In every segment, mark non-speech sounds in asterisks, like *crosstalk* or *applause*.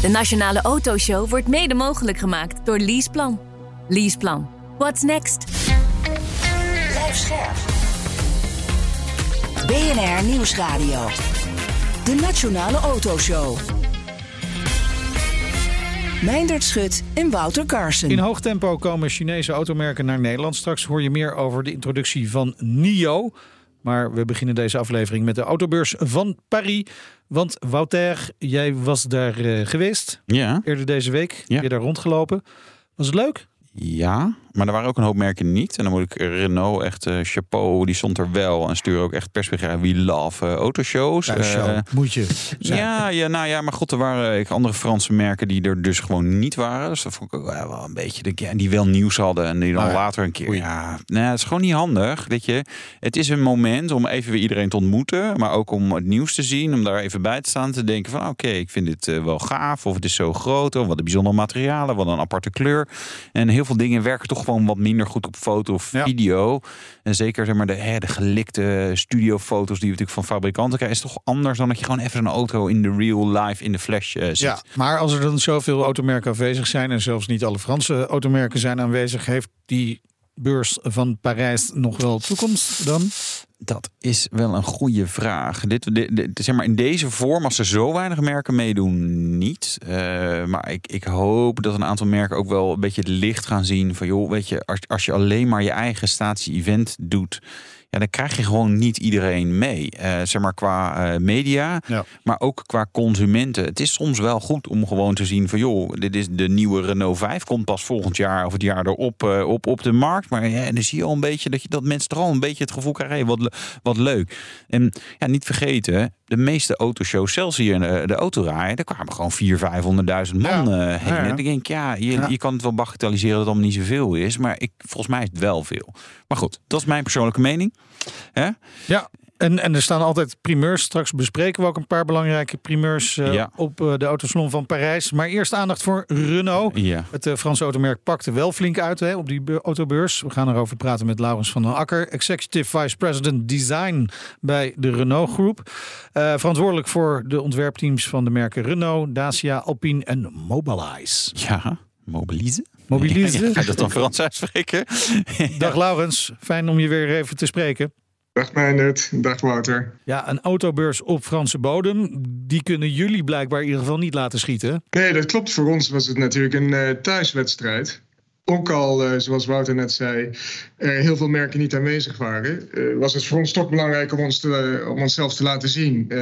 De Nationale Autoshow wordt mede mogelijk gemaakt door Leaseplan. Leaseplan. What's next? Blijf scherp. BNR Nieuwsradio. De Nationale Autoshow. Meindert Schut en Wouter Carson. In hoog tempo komen Chinese automerken naar Nederland. Straks hoor je meer over de introductie van NIO. Maar we beginnen deze aflevering met de autobeurs van Paris. Want Wouter, jij was daar uh, geweest Ja, eerder deze week. Ja. Je daar rondgelopen? Was het leuk? ja, maar er waren ook een hoop merken niet. En dan moet ik Renault echt eh, chapeau, die stond er wel. En stuur ook echt persbegrijp. We love eh, autoshows. Eh, moet je zijn. ja, ja, nou ja, maar goed, er waren andere Franse merken die er dus gewoon niet waren. Dus dat vond ik ook wel wel een beetje, ja, en die wel nieuws hadden en die dan Ah ja. later een keer. Oei. Ja, nou, ja, het is gewoon niet handig, weet je. Het is een moment om even weer iedereen te ontmoeten, maar ook om het nieuws te zien, om daar even bij te staan, te denken van, oké, ik vind dit wel gaaf, of het is zo groot, of wat een bijzondere materialen, wat een aparte kleur. En heel veel dingen werken toch gewoon wat minder goed op foto of Ja. video. En zeker zeg maar de, hè, de gelikte studiofoto's die we natuurlijk van fabrikanten krijgen, is toch anders dan dat je gewoon even een auto in de real life, in de flash eh, ziet. Ja, maar als er dan zoveel automerken aanwezig zijn... en zelfs niet alle Franse automerken zijn aanwezig... heeft die beurs van Parijs nog wel toekomst dan? Dat is wel een goede vraag. Dit, zeg maar in deze vorm, als er zo weinig merken meedoen, niet. Eh, maar ik, ik hoop dat een aantal merken ook wel een beetje het licht gaan zien. Van joh, weet je, als, als je alleen maar je eigen statie-event doet. Ja, dan krijg je gewoon niet iedereen mee. Eh, zeg maar qua eh, media, Ja. maar ook qua consumenten. Het is soms wel goed om gewoon te zien van joh, dit is de nieuwe Renault 5. Komt pas volgend jaar of het jaar erop eh, op, op de markt. Maar ja, en dan zie je al een beetje dat, je, dat mensen toch al een beetje het gevoel krijgen. Hey, wat, wat leuk. En ja, niet vergeten, de meeste autoshows, zelfs hier in de, de autorij, daar kwamen gewoon 400.000, 500.000 man Ja. eh, heen. Ja, ja. En dan denk ik, ja je, je kan het wel bagatelliseren dat het allemaal niet zoveel is. Maar ik, volgens mij is het wel veel. Maar goed, dat is mijn persoonlijke mening. Hè? Ja, en, en er staan altijd primeurs. Straks bespreken we ook een paar belangrijke primeurs eh, Ja. op eh, de Autosalon van Parijs. Maar eerst aandacht voor Renault. Ja. Het eh, Franse automerk pakte wel flink uit hè, op die be- autobeurs. We gaan erover praten met Laurens van den Akker, Executive Vice President Design bij de Renault Groep. Verantwoordelijk voor de ontwerpteams van de merken Renault, Dacia, Alpine en Mobilize. Ja, mobilize. Mobilize? Ja, ga je dat dan Frans uitspreken? Dag Laurens, fijn om je weer even te spreken. Dag Meindert, dag Wouter. Ja, een autobeurs op Franse bodem, die kunnen jullie blijkbaar in ieder geval niet laten schieten. Nee, dat klopt. Voor ons was het natuurlijk een eh, thuiswedstrijd. Ook al, eh, zoals Wouter net zei, er heel veel merken niet aanwezig waren, eh, was het voor ons toch belangrijk om, ons om onszelf te laten zien.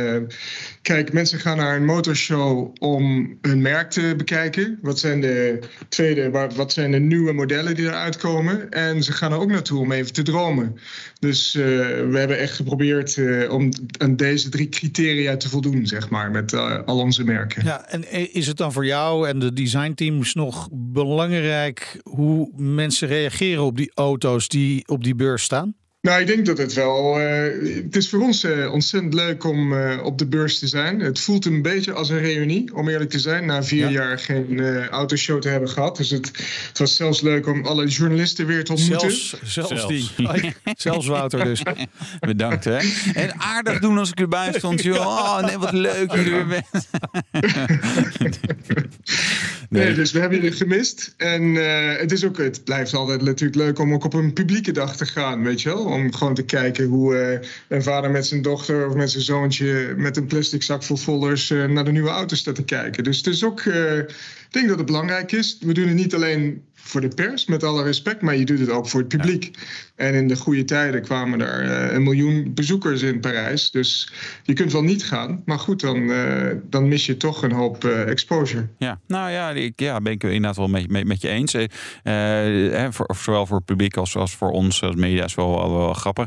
Kijk, mensen gaan naar een motorshow om hun merk te bekijken. Wat zijn de tweede, wa- wat zijn de nieuwe modellen die eruit komen? En ze gaan er ook naartoe om even te dromen. Dus we hebben echt geprobeerd om aan deze drie criteria te voldoen, zeg maar, met al onze merken. Ja, en is het dan voor jou en de designteams nog belangrijk hoe mensen reageren op die auto's die op die beurs staan? Nou, ik denk dat het wel. eh, het is voor ons eh, ontzettend leuk om eh, op de beurs te zijn. Het voelt een beetje als een reunie, om eerlijk te zijn. Na vier Ja. jaar geen eh, autoshow te hebben gehad. Dus het, het was zelfs leuk om alle journalisten weer te ontmoeten. Zelfs, zelfs, Zelfs. die. *laughs* Zelfs Wouter dus. *laughs* Bedankt hè. En aardig doen als ik erbij stond. Joh. Oh nee, wat leuk dat je er weer bent. *laughs* Nee, dus we hebben jullie gemist. En eh, het, is ook, het blijft altijd natuurlijk leuk om ook op een publieke dag te gaan, weet je wel? Om gewoon te kijken hoe eh, een vader met zijn dochter of met zijn zoontje met een plastic zak vol folders eh, naar de nieuwe auto staat te kijken. Dus het is ook, eh, denk dat het belangrijk is. We doen het niet alleen voor de pers, met alle respect, maar je doet het ook voor het publiek. En in de goede tijden kwamen er uh, een miljoen bezoekers in Parijs. Dus je kunt wel niet gaan, maar goed, dan, uh, dan mis je toch een hoop uh, exposure. Ja, nou ja, ik ja, ben ik inderdaad wel met, met, met je eens. Hè, voor, zowel voor het publiek als, als voor ons als media is wel, wel, wel, grappig.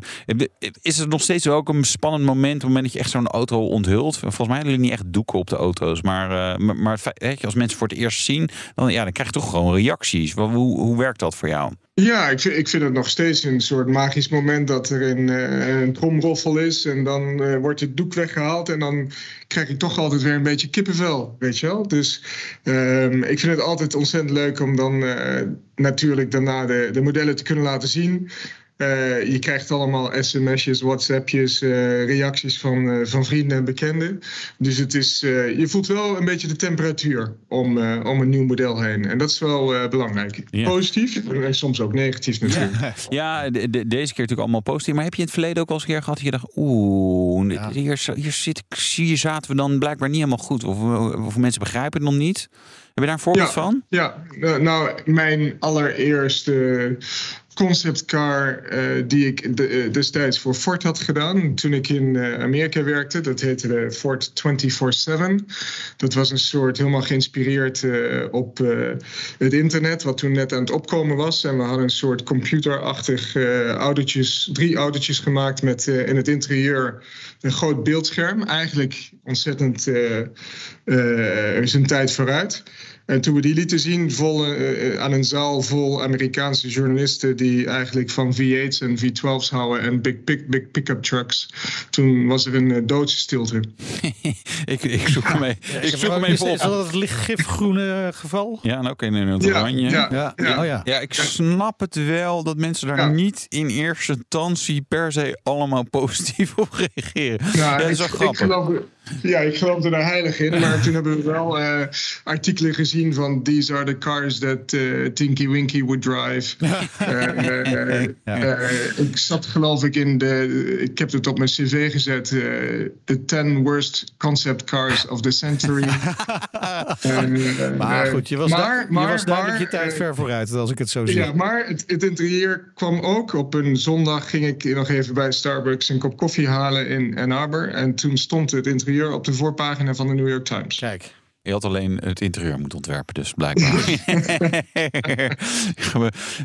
Is het nog steeds ook een spannend moment op het moment dat je echt zo'n auto onthult? Volgens mij liggen niet echt doeken op de auto's, maar, maar, maar als mensen voor het eerst zien, dan, ja, dan krijg je toch gewoon reacties. Hoe, hoe werkt dat voor jou? Ja, ik vind, ik vind het nog steeds een soort magisch moment dat er een, uh, een tromroffel is en dan uh, wordt het doek weggehaald en dan krijg ik toch altijd weer een beetje kippenvel, weet je wel. Dus um, ik vind het altijd ontzettend leuk om dan uh, natuurlijk daarna de, de modellen te kunnen laten zien. Uh, je krijgt allemaal sms'jes, whatsappjes, uh, reacties van, uh, van vrienden en bekenden. Dus het is, je voelt wel een beetje de temperatuur om, om een nieuw model heen. En dat is wel belangrijk. Ja. Positief en soms ook negatief natuurlijk. Ja, *laughs* ja de, de, deze keer natuurlijk allemaal positief. Maar heb je in het verleden ook al eens een keer gehad dat je dacht... oeh, ja. hier, hier, zit, hier zaten we dan blijkbaar niet helemaal goed. Of, of mensen begrijpen het nog niet. Heb je daar een voorbeeld van? Ja, nou, mijn allereerste conceptcar uh, die ik de, uh, destijds voor Ford had gedaan toen ik in uh, Amerika werkte. Dat heette de Ford 24-7. Dat was een soort helemaal geïnspireerd op het internet, wat toen net aan het opkomen was. En we hadden een soort computerachtig autootjes, drie autootjes gemaakt met in het interieur een groot beeldscherm. Eigenlijk ontzettend zijn tijd vooruit. En toen we die lieten zien vol, uh, aan een zaal vol Amerikaanse journalisten die eigenlijk van V8's en V12's houden en big, big, big pick-up trucks, toen was er een uh, doodstilte. *laughs* ik, ik zoek hem mee. Ja, ik zoek hem even op. Is dat het lichtgifgroene geval? Ja, nou oké, in het ja, oranje. Ja, ja. ja. Oh, ja. ja, ik snap het wel dat mensen daar niet in eerste instantie per se allemaal *laughs* positief op reageren. Ja, dat is wel grappig. Ik geloof, ja, ik geloofde daar heilig in, maar toen hebben we wel uh, artikelen gezien van these are the cars that uh, Tinky Winky would drive. *laughs* uh, ja. ik zat geloof ik in de, ik heb het op mijn cv gezet, the 10 worst concept cars of the century. *laughs* en, maar goed, je was, maar, da- maar, je was duidelijk maar, je tijd ver vooruit, als ik het zo zie. Ja, maar het, het interieur kwam ook. Op een zondag ging ik nog even bij Starbucks een kop koffie halen in Ann Arbor en toen stond het interieur op de voorpagina van de New York Times. Kijk. Je had alleen het interieur moeten ontwerpen, dus blijkbaar. *laughs*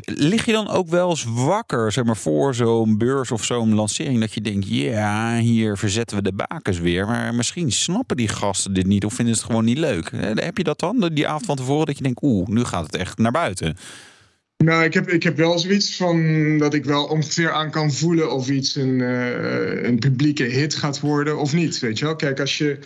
*laughs* Lig je dan ook wel eens wakker, zeg maar, voor zo'n beurs of zo'n lancering, dat je denkt, ja, hier verzetten we de bakens weer, maar misschien snappen die gasten dit niet of vinden ze het gewoon niet leuk. Heb je dat dan, die avond van tevoren, dat je denkt, oeh, nu gaat het echt naar buiten? Nou, ik heb, ik heb wel zoiets van dat ik wel ongeveer aan kan voelen of iets een, uh, een publieke hit gaat worden of niet. Weet je wel? Kijk, als, je,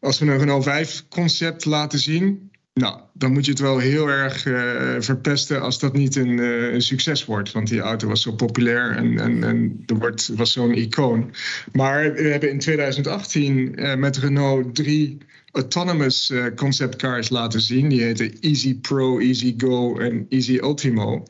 als we een Renault 5 concept laten zien, nou, dan moet je het wel heel erg uh, verpesten als dat niet een, uh, een, succes wordt. Want die auto was zo populair en, en, en er wordt, was zo'n icoon. Maar we hebben in 2018 uh, met Renault drie autonomous uh, concept cars laten zien. Die heten Easy Pro, Easy Go en Easy Ultimo.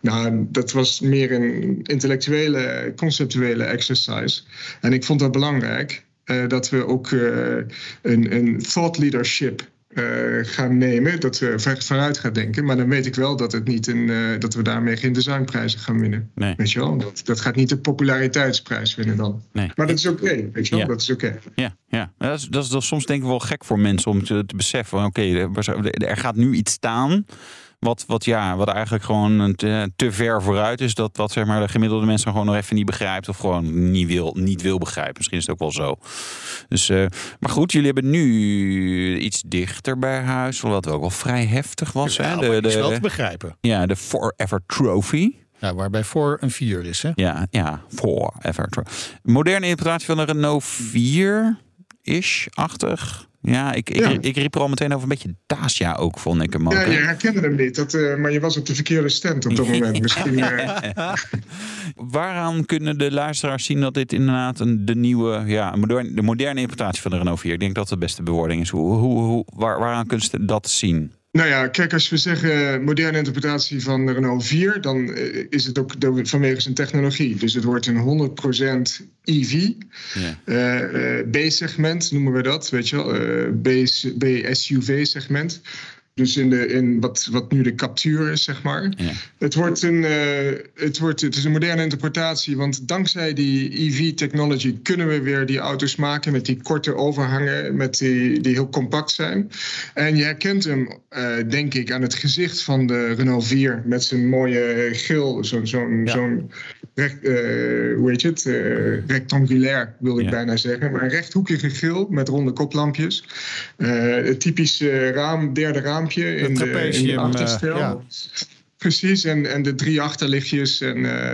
Nou, dat was meer een intellectuele, conceptuele exercise. En ik vond dat belangrijk. Uh, dat we ook uh, een, een thought leadership uh, gaan nemen. Dat we vooruit gaan denken. Maar dan weet ik wel dat, het niet een, uh, dat we daarmee geen designprijzen gaan winnen. Nee. Weet je wel? Dat, dat gaat niet de populariteitsprijs winnen dan. Nee. Maar dat is oké. Okay, weet je wel? Ja. Dat is oké. Okay. Ja, ja. Dat, is, dat, is, dat is soms denk ik wel gek voor mensen om te, te beseffen. Oké, okay, er gaat nu iets staan. Wat, wat, ja, wat eigenlijk gewoon te, te, ver vooruit is. Dat wat zeg maar, de gemiddelde mensen gewoon nog even niet begrijpt. Of gewoon niet wil, niet wil begrijpen. Misschien is het ook wel zo. Dus, uh, maar goed, jullie hebben nu iets dichter bij huis. Wat ook wel vrij heftig was. Ja, hè? De, de, de, is wel te begrijpen. Ja, de Forever Trophy. Ja, waarbij voor een 4 is, hè? Ja, ja Forever. Moderne interpretatie van de Renault 4-ish-achtig. Ja, ik, ik, Ja. ik riep er al meteen over een beetje Dacia ook, vond ik hem ook. Ja, je herkende hem niet. Dat, uh, maar je was op de verkeerde stand op dat *laughs* moment. Misschien, uh... *laughs* Waaraan kunnen de luisteraars zien dat dit inderdaad een, de nieuwe, ja, moderne, de moderne interpretatie van de Renault 4? Ik denk dat de beste bewoording is. Hoe, hoe, hoe, waar, waaraan kunnen ze dat zien? Nou ja, kijk, als we zeggen moderne interpretatie van de Renault 4, dan uh, is het ook vanwege zijn technologie. Dus het wordt een 100% EV. Ja. B-segment noemen we dat, weet je wel. B-SUV-segment. Dus in, de, in wat, wat nu de captuur is, zeg maar. Ja. Het, wordt een, uh, het, wordt, het is een moderne interpretatie, want dankzij die EV-technology kunnen we weer die auto's maken met die korte overhangen, met die, die heel compact zijn. En je herkent hem, uh, denk ik, aan het gezicht van de Renault 4 met zijn mooie geel, zo'n zo'n ja. zo'n recht, uh, hoe heet het, rectangulair wil ik ja. bijna zeggen, maar een rechthoekige geel met ronde koplampjes. het typische raam, derde raam in de, in de achterstel. Uh, ja. Precies, en, en de drie achterlichtjes. En uh,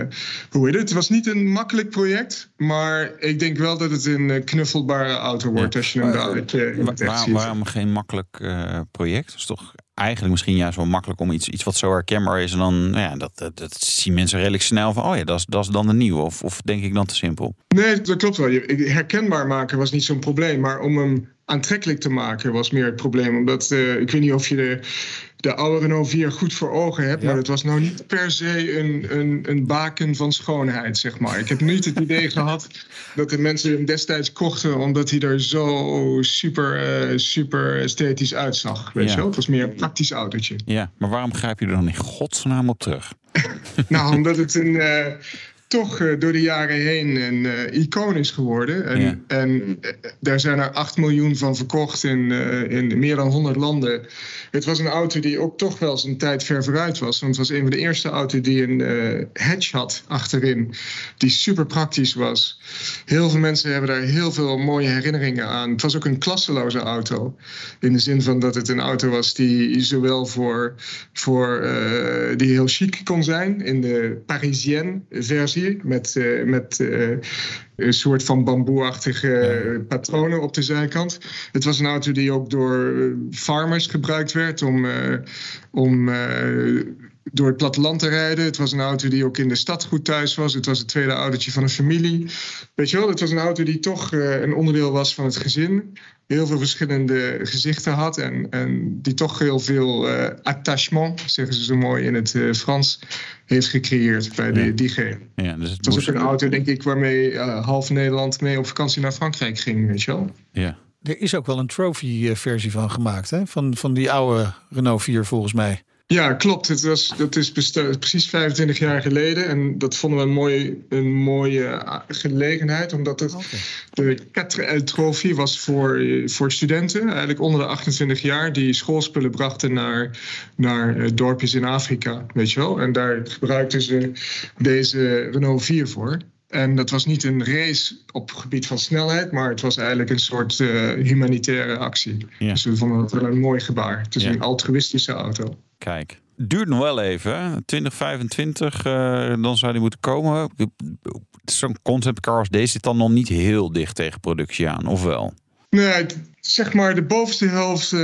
hoe heet het? Het was niet een makkelijk project, maar ik denk wel dat het een knuffelbare auto wordt ja. als je hem dadelijk uh, Waar, Waarom geen makkelijk uh, project? Dat is toch eigenlijk misschien juist wel makkelijk om iets, iets wat zo herkenbaar is. En dan, nou ja, dat, dat, dat zien mensen redelijk snel van, oh ja, dat is, dat is dan de nieuwe. Of, of denk ik dan te simpel? Nee, dat klopt wel. Herkenbaar maken was niet zo'n probleem, maar om hem aantrekkelijk te maken was meer het probleem. Omdat, uh, ik weet niet of je de, de oude Renault 4 goed voor ogen hebt, ja. maar het was nou niet per se een, een, een baken van schoonheid, zeg maar. Ik heb niet het idee *laughs* gehad dat de mensen hem destijds kochten omdat hij er zo super, uh, super esthetisch uitzag. Weet ja. je wel? Het was meer een praktisch autootje. Ja, maar waarom grijp je er dan in godsnaam op terug? *laughs* nou, omdat het een... Uh, toch uh, door de jaren heen een uh, icoon is geworden. En, Ja. en uh, daar zijn er 8 miljoen van verkocht in, in meer dan 100 landen. Het was een auto die ook toch wel zijn tijd ver vooruit was. Want het was een van de eerste auto's die een hedge had achterin. Die super praktisch was. Heel veel mensen hebben daar heel veel mooie herinneringen aan. Het was ook een klasseloze auto. In de zin van dat het een auto was die zowel voor, voor die heel chic kon zijn. In de Parisienne versie met, uh, met uh, een soort van bamboeachtige uh, patronen op de zijkant. Het was een auto die ook door farmers gebruikt werd om, om door het platteland te rijden. Het was een auto die ook in de stad goed thuis was. Het was het tweede autootje van een familie. Weet je wel, het was een auto die toch een onderdeel was van het gezin heel veel verschillende gezichten had. En, en die toch heel veel uh, attachement, zeggen ze zo mooi in het uh, Frans, heeft gecreëerd bij de, Ja. diegene. Ja, dus het Het was moest- ook een auto, denk ik, waarmee uh, half Nederland mee op vakantie naar Frankrijk ging, weet je wel. ja. Er is ook wel een trophy-versie van gemaakt, hè? Van, van die oude Renault 4 volgens mij. Ja, klopt. Het was, dat is precies 25 jaar geleden. En dat vonden we een mooie, een mooie ah, gelegenheid. Omdat het, de 4L Trophy was voor, voor studenten. Eigenlijk onder de 28 jaar. Die schoolspullen brachten naar, naar eh, dorpjes in Afrika. Weet je wel. En daar gebruikten ze deze Renault 4 voor. En dat was niet een race op gebied van snelheid. Maar het was eigenlijk een soort eh, humanitaire actie. Ja. Dus we vonden dat wel een mooi gebaar. Het is Ja. een altruïstische auto. Kijk. Duurt nog wel even. hè? 2025, eh, dan zou die moeten komen. Zo'n conceptcar als deze zit dan nog niet heel dicht tegen productie aan, of wel? Nee, het- zeg maar de bovenste helft eh,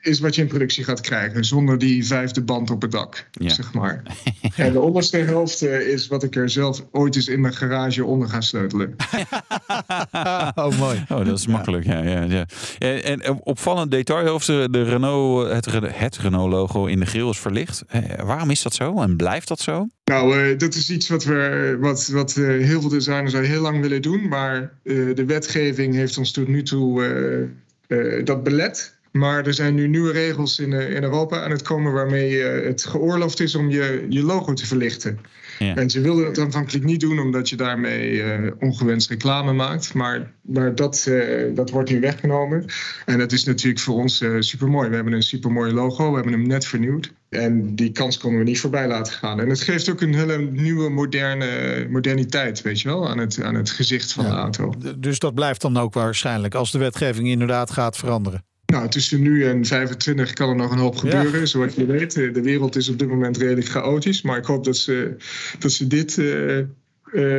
is wat je in productie gaat krijgen. Zonder die vijfde band op het dak, Ja. zeg maar. *laughs* En de onderste helft eh, is wat ik er zelf ooit eens in mijn garage onder ga sleutelen. *laughs* oh, mooi. Oh, dat is makkelijk. Ja, ja, ja. En, en eh, opvallend detail of de, de Renault, het, Re- het Renault-logo in de grill is verlicht. Eh, waarom is dat zo en blijft dat zo? Nou, eh, dat is iets wat, we, wat, wat eh, heel veel designers al heel lang willen doen. Maar eh, de wetgeving heeft ons tot nu toe dat belet. Maar er zijn nu nieuwe regels in, eh, in Europa aan het komen waarmee eh, het geoorloofd is om je, je logo te verlichten. Ja. En ze wilden het aanvankelijk niet doen omdat je daarmee eh, ongewenst reclame maakt. Maar, maar dat, eh, dat wordt nu weggenomen. En dat is natuurlijk voor ons eh super mooi. We hebben een super mooi logo, we hebben hem net vernieuwd. En die kans konden we niet voorbij laten gaan. En het geeft ook een hele nieuwe moderne moderniteit, weet je wel, aan het, aan het gezicht van Ja. de auto. Dus dat blijft dan ook waarschijnlijk als de wetgeving inderdaad gaat veranderen. Nou, tussen nu en 25 kan er nog een hoop gebeuren. Zoals je weet, eh, de wereld is op dit moment redelijk chaotisch. Maar ik hoop dat ze, dat ze dit eh, eh,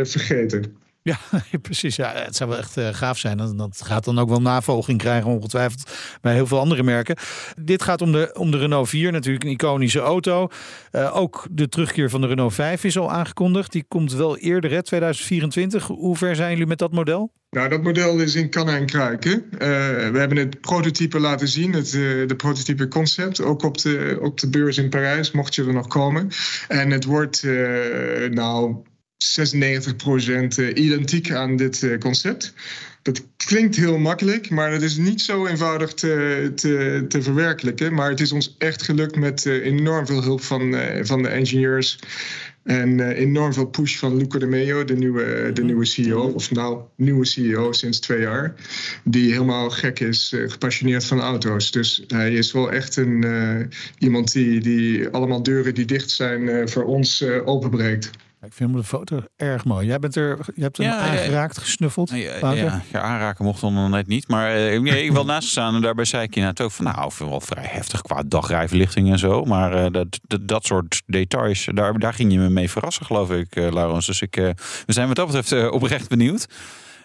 vergeten. Ja, *laughs* precies. Ja, het zou wel echt eh, gaaf zijn. Dat, dat gaat dan ook wel navolging krijgen, ongetwijfeld bij heel veel andere merken. Dit gaat om de, om de Renault 4, natuurlijk een iconische auto. Eh, ook de terugkeer van de Renault 5 is al aangekondigd. Die komt wel eerder, hè, 2024. Hoe ver zijn jullie met dat model? Nou, dat model is in kannen en kruiken. Eh, we hebben het prototype laten zien, het, de prototype concept, ook op de, op de beurs in Parijs, mocht je er nog komen. En het wordt, nou, 96% identiek aan dit eh, concept. Dat klinkt heel makkelijk, maar het is niet zo eenvoudig te, te, te verwerkelijken. Maar het is ons echt gelukt met uh, enorm veel hulp van, uh, van de engineers. En uh, enorm veel push van Luca de Meo, de nieuwe, de nieuwe CEO. Of nou, nieuwe CEO sinds twee jaar. Die helemaal gek is, gepassioneerd van auto's. Dus hij is wel echt een, iemand die, die allemaal deuren die dicht zijn voor ons openbreekt. Ik vind de foto erg mooi. Jij bent er, je hebt hem ja, aangeraakt, gesnuffeld. Ja, ja, ja, aanraken mocht dan net niet. Maar uh, nee, ik wil naast staan en daarbij zei ik inderdaad ook van... nou, wel vrij heftig qua dagrijverlichting en zo. Maar uh, dat, dat, dat, soort details, daar, daar ging je me mee verrassen, geloof ik, uh, Laurens. Dus ik, we zijn wat dat betreft oprecht benieuwd.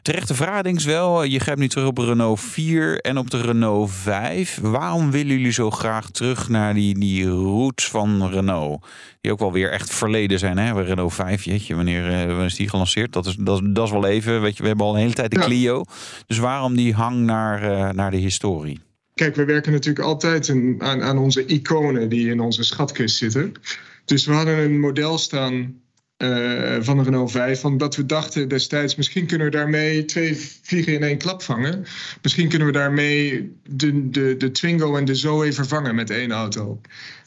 Terechte vraag, denk ik wel. Je grijpt nu terug op Renault 4 en op de Renault 5. Waarom willen jullie zo graag terug naar die, die roots van Renault? Die ook wel weer echt verleden zijn. Hè? Renault 5, jeetje, wanneer, uh, wanneer is die gelanceerd? Dat is, dat, dat is wel even. Weet je, we hebben al een hele tijd de Clio. Dus waarom die hang naar, uh, naar de historie? Kijk, we werken natuurlijk altijd aan, aan onze iconen die in onze schatkist zitten. Dus we hadden een model staan uh, van de Renault 5. Van dat we dachten destijds, misschien kunnen we daarmee twee vliegen in één klap vangen. Misschien kunnen we daarmee de, de, de Twingo en de Zoe vervangen met één auto.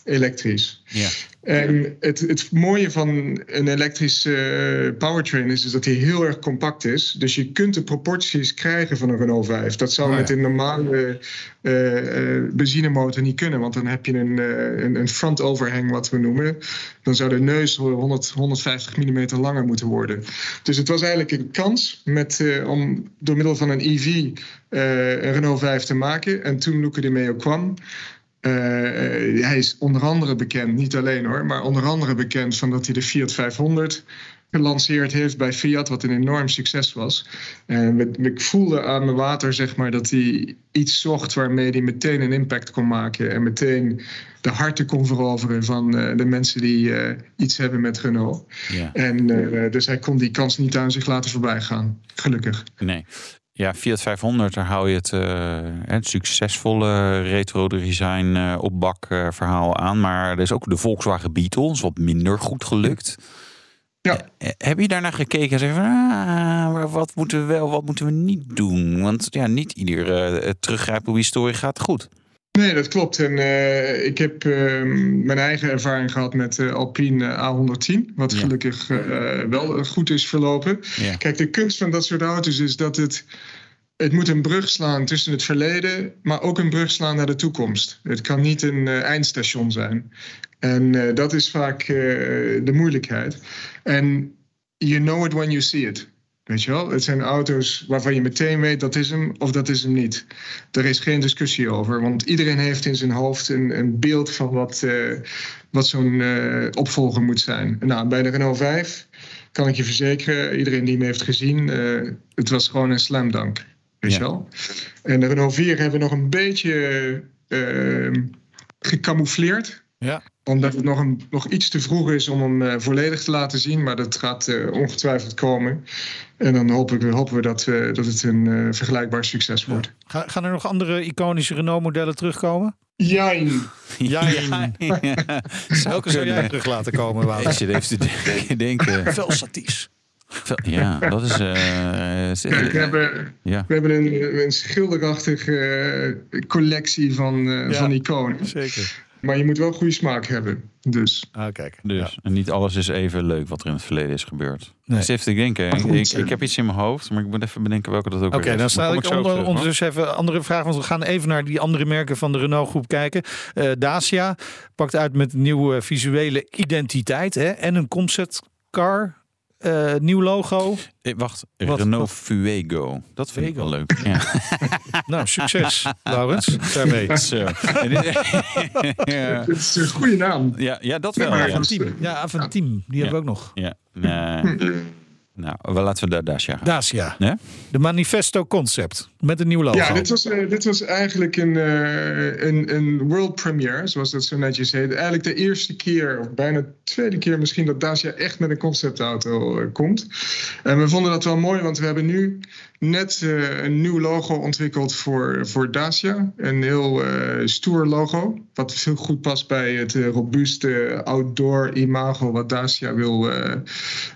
Elektrisch. Ja. En het, het mooie van een elektrische uh, powertrain is, is dat hij heel erg compact is. Dus je kunt de proporties krijgen van een Renault 5. Dat zou ja. met een normale uh, uh, benzinemotor niet kunnen. Want dan heb je een, een, een front overhang, wat we noemen. Dan zou de neus 100, 150 mm langer moeten worden. Dus het was eigenlijk een kans met, om door middel van een EV een Renault 5 te maken. En toen Luca de Meo kwam. Uh, hij is onder andere bekend, niet alleen hoor, maar onder andere bekend van dat hij de Fiat 500 gelanceerd heeft bij Fiat, wat een enorm succes was. En ik voelde aan mijn water zeg maar, dat hij iets zocht waarmee hij meteen een impact kon maken en meteen de harten kon veroveren van uh, de mensen die uh, iets hebben met Renault. Ja. En dus hij kon die kans niet aan zich laten voorbij gaan, gelukkig. Nee. Ja, Fiat 500, daar hou je het, uh, het succesvolle retro design uh, op bak uh, verhaal aan. Maar er is ook de Volkswagen Beetle, is wat minder goed gelukt. Ja. Heb je daarnaar gekeken en zeggen ah, wat moeten we wel, wat moeten we niet doen? Want ja, niet ieder teruggrijpen op historie gaat goed. Nee, dat klopt. En uh, ik heb uh, mijn eigen ervaring gehad met uh, Alpine A110, wat ja. gelukkig wel goed is verlopen. Ja. Kijk, de kunst van dat soort auto's is dat het. Het moet een brug slaan tussen het verleden, maar ook een brug slaan naar de toekomst. Het kan niet een eindstation zijn. En dat is vaak de moeilijkheid. En you know it when you see it. Weet je wel? Het zijn auto's waarvan je meteen weet dat is hem of dat is hem niet. Er is geen discussie over, want iedereen heeft in zijn hoofd een, een beeld van wat, wat zo'n opvolger moet zijn. Nou, bij de Renault 5 kan ik je verzekeren, iedereen die hem heeft gezien, het was gewoon een slam dunk. Weet ja. je wel? En de Renault 4 hebben we nog een beetje gecamoufleerd. Ja omdat het nog, een, nog iets te vroeg is om hem uh, volledig te laten zien. Maar dat gaat uh, ongetwijfeld komen. En dan hopen we, hopen we dat, uh, dat het een vergelijkbaar succes wordt. Ja. Gaan er nog andere iconische Renault-modellen terugkomen? Jijn. Jijn. *laughs* Welke zou jij terug laten komen, Wouter? Je even te *laughs* denken. Velsatis. Ja, dat is. Uh, hebben, ja. we hebben een, een schilderachtige collectie van, uh, ja, van iconen. Zeker. Maar je moet wel goede smaak hebben. Dus. Ah, kijk. Dus. Ja. En niet alles is even leuk wat er in het verleden is gebeurd. Nee. Dus even te denken. Ik, ik, ik, heb iets in mijn hoofd, maar ik moet even bedenken welke dat ook Oké, okay, dan stel ik onder, ondertussen even andere vragen. Want we gaan even naar die andere merken van de Renault groep kijken. Uh, Dacia pakt uit met nieuwe visuele identiteit hè, en een concept car. Uh, nieuw logo. Hey, wacht, wat, Renault wat? Fuego. Dat vind Fuego. ik wel leuk. Ja. *laughs* nou, succes, Laurens. Daarmee. Zo. *laughs* ja. Het is een goede naam. Ja, ja dat wel. Ja, Avantim. Ja, Avantim. Die hebben we ook nog. Ja. Uh, *laughs* nou, wel laten we daar Dacia gaan. Dacia. Ja? De Manifesto Concept. Met een nieuw logo. Ja, dit was, uh, dit was eigenlijk een, uh, een, een world premiere, zoals dat zo netjes heet. Eigenlijk de eerste keer, of bijna de tweede keer misschien, dat Dacia echt met een conceptauto uh, komt. En we vonden dat wel mooi, want we hebben nu net een nieuw logo ontwikkeld voor, voor Dacia. Een heel stoer logo, wat veel goed past bij het robuuste outdoor imago wat Dacia wil,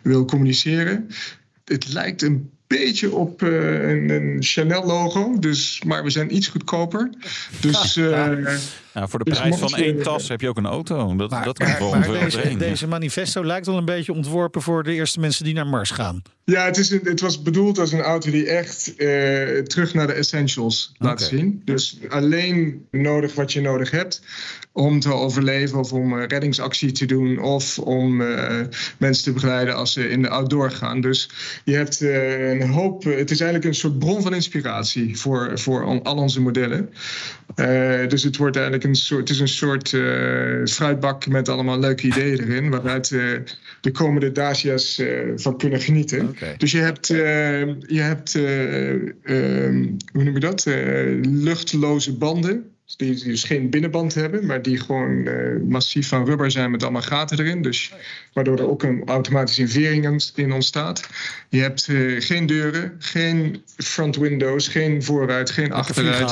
wil communiceren. Het lijkt een beetje op eh, een, een Chanel-logo. Dus, maar we zijn iets goedkoper. Dus, *laughs* nou, voor de dus prijs van één tas heb je ook een auto. Dat, Maar, dat kan maar- wel maar deze, manifesto lijkt wel een beetje ontworpen voor de eerste mensen die naar Mars gaan. Ja, het, is een, het was bedoeld als een auto die echt eh, terug naar de essentials laat zien. Dus alleen nodig wat je nodig hebt om te overleven of om eh, reddingsactie te doen of om eh, mensen te begeleiden als ze in de outdoor gaan. Dus je hebt een hoop, het is eigenlijk een soort bron van inspiratie voor, voor al onze modellen. Eh, dus het wordt eigenlijk een soort, het is een soort eh, fruitbak met allemaal leuke ideeën erin, waaruit eh, de komende Dacia's eh, van kunnen genieten. Dus je hebt, eh, je hebt eh, ehm, hoe noem je dat? Eh, luchtloze banden. Die, die dus geen binnenband hebben, maar die gewoon eh, massief van rubber zijn met allemaal gaten erin. Dus, waardoor er ook een automatische invering in- ontstaat. Je hebt eh, geen deuren, geen front windows, geen vooruit, geen achteruit.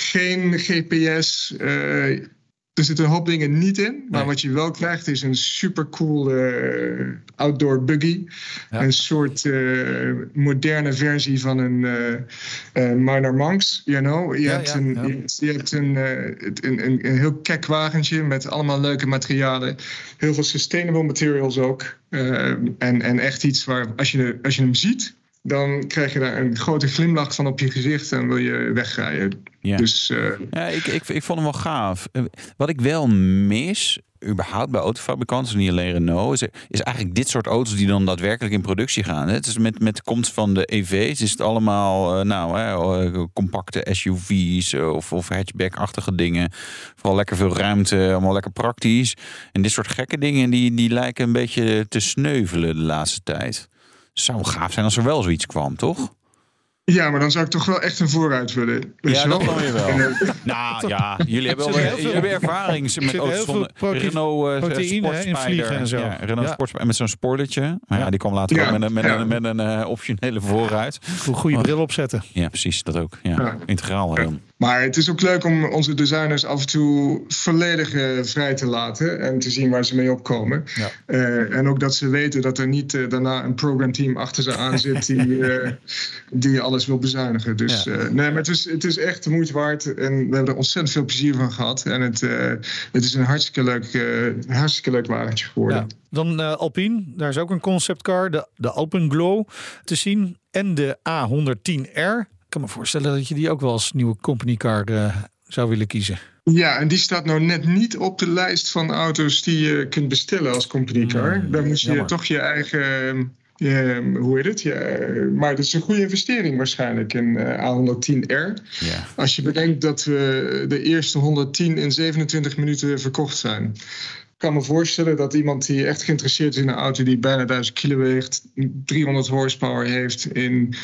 Geen GPS. eh, er zitten een hoop dingen niet in. Maar Nee. wat je wel krijgt is een supercool eh outdoor buggy. Ja. Een soort eh, moderne versie van een eh, Minor Monks. You know? Je Ja, hebt, ja, een. Je hebt, je hebt een, een, een, een heel kek wagentje met allemaal leuke materialen. Heel veel sustainable materials ook. En, en echt iets waar als je, als je hem ziet... Dan krijg je daar een grote glimlach van op je gezicht en wil je wegrijden. Ja. Dus eh, Ja, ik, ik, ik vond hem wel gaaf. Eh, Wat ik wel mis, überhaupt bij autofabrikanten, niet alleen Renault, is, is eigenlijk dit soort auto's die dan daadwerkelijk in productie gaan. Het is met, met de komst van de EV's is het allemaal, eh, nou, hè, eh, compacte SUV's of, of hatchback-achtige dingen. Vooral lekker veel ruimte, allemaal lekker praktisch. En dit soort gekke dingen, die, die lijken een beetje te sneuvelen de laatste tijd. Het zou gaaf zijn als er wel zoiets kwam, toch? Ja, maar dan zou ik toch wel echt een vooruit willen. Ja, dat kan je wel. *laughs* Eh, Nou *laughs* ja, jullie hebben, wel, heel jullie veel- hebben ervaring met auto's van Renault eh, in vliegen en zo. Ja, Renault Ja. Met zo'n spoilertje. Maar ja, Ja. die kwam later Ja, ook met een, met ja. een, met een eh, optionele vooruit. Een goede bril opzetten. Ja, precies, dat ook. Ja, Ja. integraal dan. Maar het is ook leuk om onze designers af en toe volledig eh, vrij te laten en te zien waar ze mee opkomen. Ja. Eh, en ook dat ze weten dat er niet eh, daarna een programteam achter ze aan zit die, *laughs* die alles wil bezuinigen. Dus Ja. nee, maar het is, het is echt de moeite waard en we hebben er ontzettend veel plezier van gehad. En het, het is een hartstikke leuk, hartstikke leuk wagentje geworden. Ja. Dan Alpine, daar is ook een conceptcar, de, de Alpenglow te zien. En de A110R. Ik kan me voorstellen dat je die ook wel als nieuwe company car eh, zou willen kiezen. Ja, en die staat nou net niet op de lijst van auto's die je kunt bestellen als company car. Hmm, Dan moet je jammer. toch je eigen, je, hoe heet het? Je, maar het is een goede investering waarschijnlijk, een eh, A110R. Ja. Als je bedenkt dat we de eerste 110 in 27 minuten verkocht zijn. Ik kan me voorstellen dat iemand die echt geïnteresseerd is in een auto die bijna 1000 kilo weegt, 300 horsepower heeft, in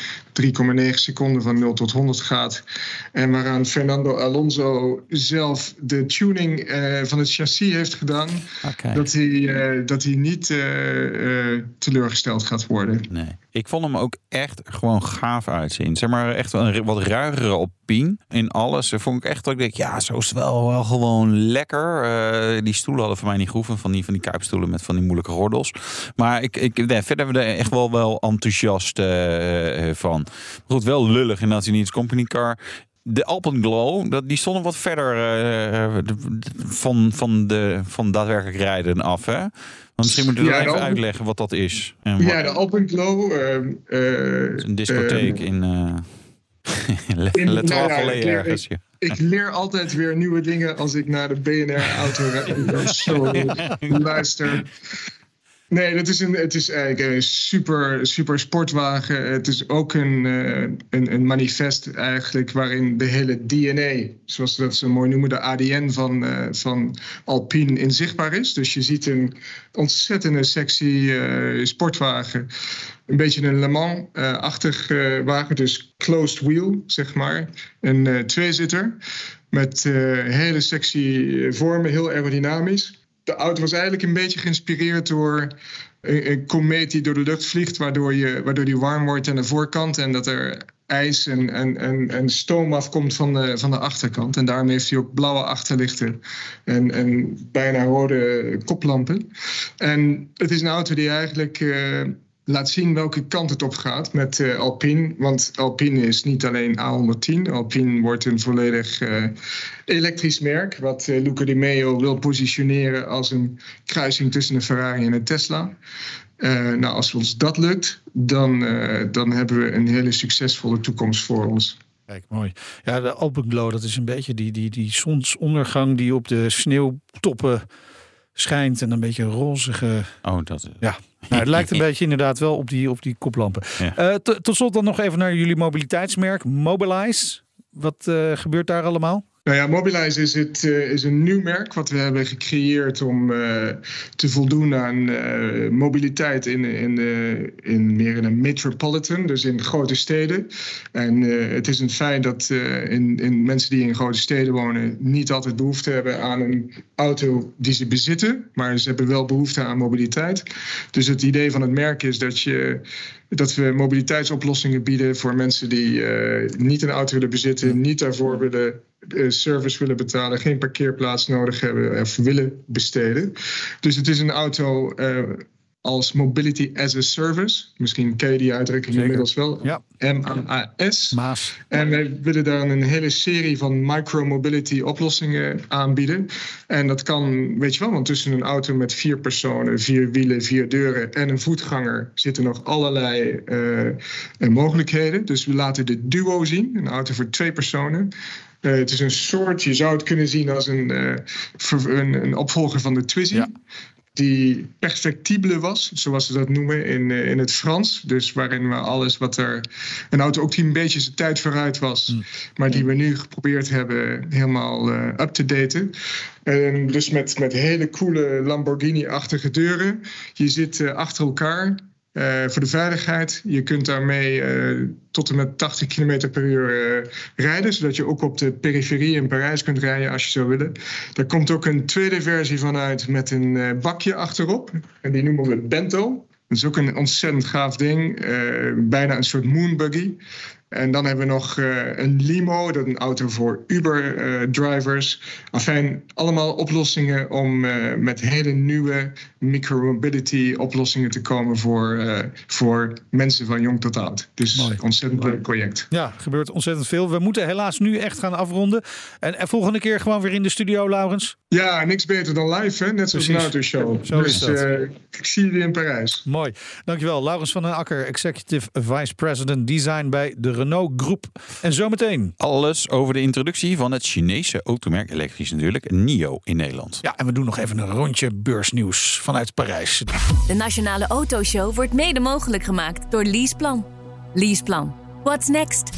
3,9 seconden van 0 tot 100 gaat. En waaraan Fernando Alonso zelf de tuning eh, van het chassis heeft gedaan, dat, hij, eh, dat hij niet eh, teleurgesteld gaat worden. Nee. Ik vond hem ook echt gewoon gaaf uitzien. Zeg maar echt een wat ruigere Alpine in alles. Vond ik echt dat ik denk, ja, zo is het wel, wel gewoon lekker. Die stoelen hadden voor mij niet groeven van die, van die kuipstoelen met van die moeilijke gordels. Maar ik, ik, nee, verder hebben we er echt wel, wel enthousiast eh, eh, van. Goed, wel lullig inderdaad, die niet als company car. De Alpenglow, dat, die stonden wat verder eh, van, van, de, van daadwerkelijk rijden af. Hè? Want misschien moeten we Ja, even Alpen- uitleggen wat dat is. En wat, Ja, de Alpenglow. eh, eh, het is een discotheek eh, *laughs* in... Le, In- Le nou ja, ergens. Ja. Ik leer altijd weer nieuwe dingen als ik naar de BNR-auto *laughs* luister. Nee, dat is een, het is eigenlijk een super, super sportwagen. Het is ook een, eh, een, een manifest eigenlijk waarin de hele DNA, zoals we dat zo mooi noemen, de ADN van, eh, van Alpine inzichtbaar is. Dus je ziet een ontzettende sexy eh, sportwagen. Een beetje een Le Mans-achtig eh, wagen, dus closed wheel, zeg maar. Een eh, tweezitter met eh, hele sexy eh, vormen, heel aerodynamisch. De auto was eigenlijk een beetje geïnspireerd door een, een komeet die door de lucht vliegt, waardoor, je, waardoor die warm wordt aan de voorkant en dat er ijs en, en, en, en stoom afkomt van de, van de achterkant. En daarom heeft hij ook blauwe achterlichten en, en bijna rode koplampen. En het is een auto die eigenlijk eh, laat zien welke kant het op gaat met uh, Alpine. Want Alpine is niet alleen A110. Alpine wordt een volledig uh, elektrisch merk. Wat uh, Luca Di Meo wil positioneren als een kruising tussen een Ferrari en een Tesla. nou, als ons dat lukt, dan, dan hebben we een hele succesvolle toekomst voor ons. Kijk, mooi. Ja, de Alpenglow, dat is een beetje die, die, die zonsondergang die op de sneeuwtoppen schijnt. En een beetje rozige... Oh, dat... Ja, nou, het lijkt een beetje inderdaad wel op die, op die koplampen. Ja. tot slot dan nog even naar jullie mobiliteitsmerk, Mobilize. Wat uh, gebeurt daar allemaal? Nou ja, Mobilize is, het, uh, is een nieuw merk wat we hebben gecreëerd om uh, te voldoen aan uh, mobiliteit in, in, in meer in een metropolitan, dus in grote steden. En het is een feit dat in, in mensen die in grote steden wonen niet altijd behoefte hebben aan een auto die ze bezitten, maar ze hebben wel behoefte aan mobiliteit. Dus het idee van het merk is dat je dat we mobiliteitsoplossingen bieden voor mensen die niet een auto willen bezitten, niet daarvoor willen service willen betalen, geen parkeerplaats nodig hebben of willen besteden. Dus het is een auto uh, als Mobility as a Service. Misschien ken je die uitdrukking inmiddels wel. Ja. MAAS. Maas. En wij willen daar een hele serie van micro-mobility oplossingen aanbieden. En dat kan, weet je wel, want tussen een auto met vier personen, vier wielen, vier deuren en een voetganger zitten nog allerlei uh, mogelijkheden. Dus we laten de Duo zien, een auto voor twee personen. Uh, het is een soort, je zou het kunnen zien als een, uh, een, een, opvolger van de Twizy. Ja. Die perfectibele was, zoals ze dat noemen in, uh, in het Frans. Dus waarin we alles wat er. Een auto ook die een beetje zijn tijd vooruit was. Mm. Maar die we nu geprobeerd hebben helemaal up te daten. En dus met, met hele coole Lamborghini-achtige deuren. Je zit achter elkaar. Uh, voor de veiligheid. Je kunt daarmee uh, tot en met 80 km per uur uh, rijden, zodat je ook op de periferie in Parijs kunt rijden als je zou willen. Daar komt ook een tweede versie van uit met een bakje achterop. En die noemen we Bento. Dat is ook een ontzettend gaaf ding. bijna een soort moonbuggy. En dan hebben we nog uh, een limo, dat is een auto voor Uber-drivers. Uh, Afijn, allemaal oplossingen om uh, met hele nieuwe micromobility oplossingen te komen voor, voor mensen van jong tot oud. Dus Mooi. ontzettend leuk project. Ja, gebeurt ontzettend veel. We moeten helaas nu echt gaan afronden. En, en volgende keer gewoon weer in de studio, Laurens. Ja, niks beter dan live, hè? net zoals een autoshow. Zo dus is dat. ik zie jullie in Parijs. Mooi. Dankjewel. Laurens van den Akker, Executive Vice President Design bij de Renault Groep. En zometeen. Alles over de introductie van het Chinese automerk, elektrisch natuurlijk, NIO in Nederland. Ja, en we doen nog even een rondje beursnieuws vanuit Parijs. De Nationale Autoshow wordt mede mogelijk gemaakt door Leaseplan. Leaseplan. What's next?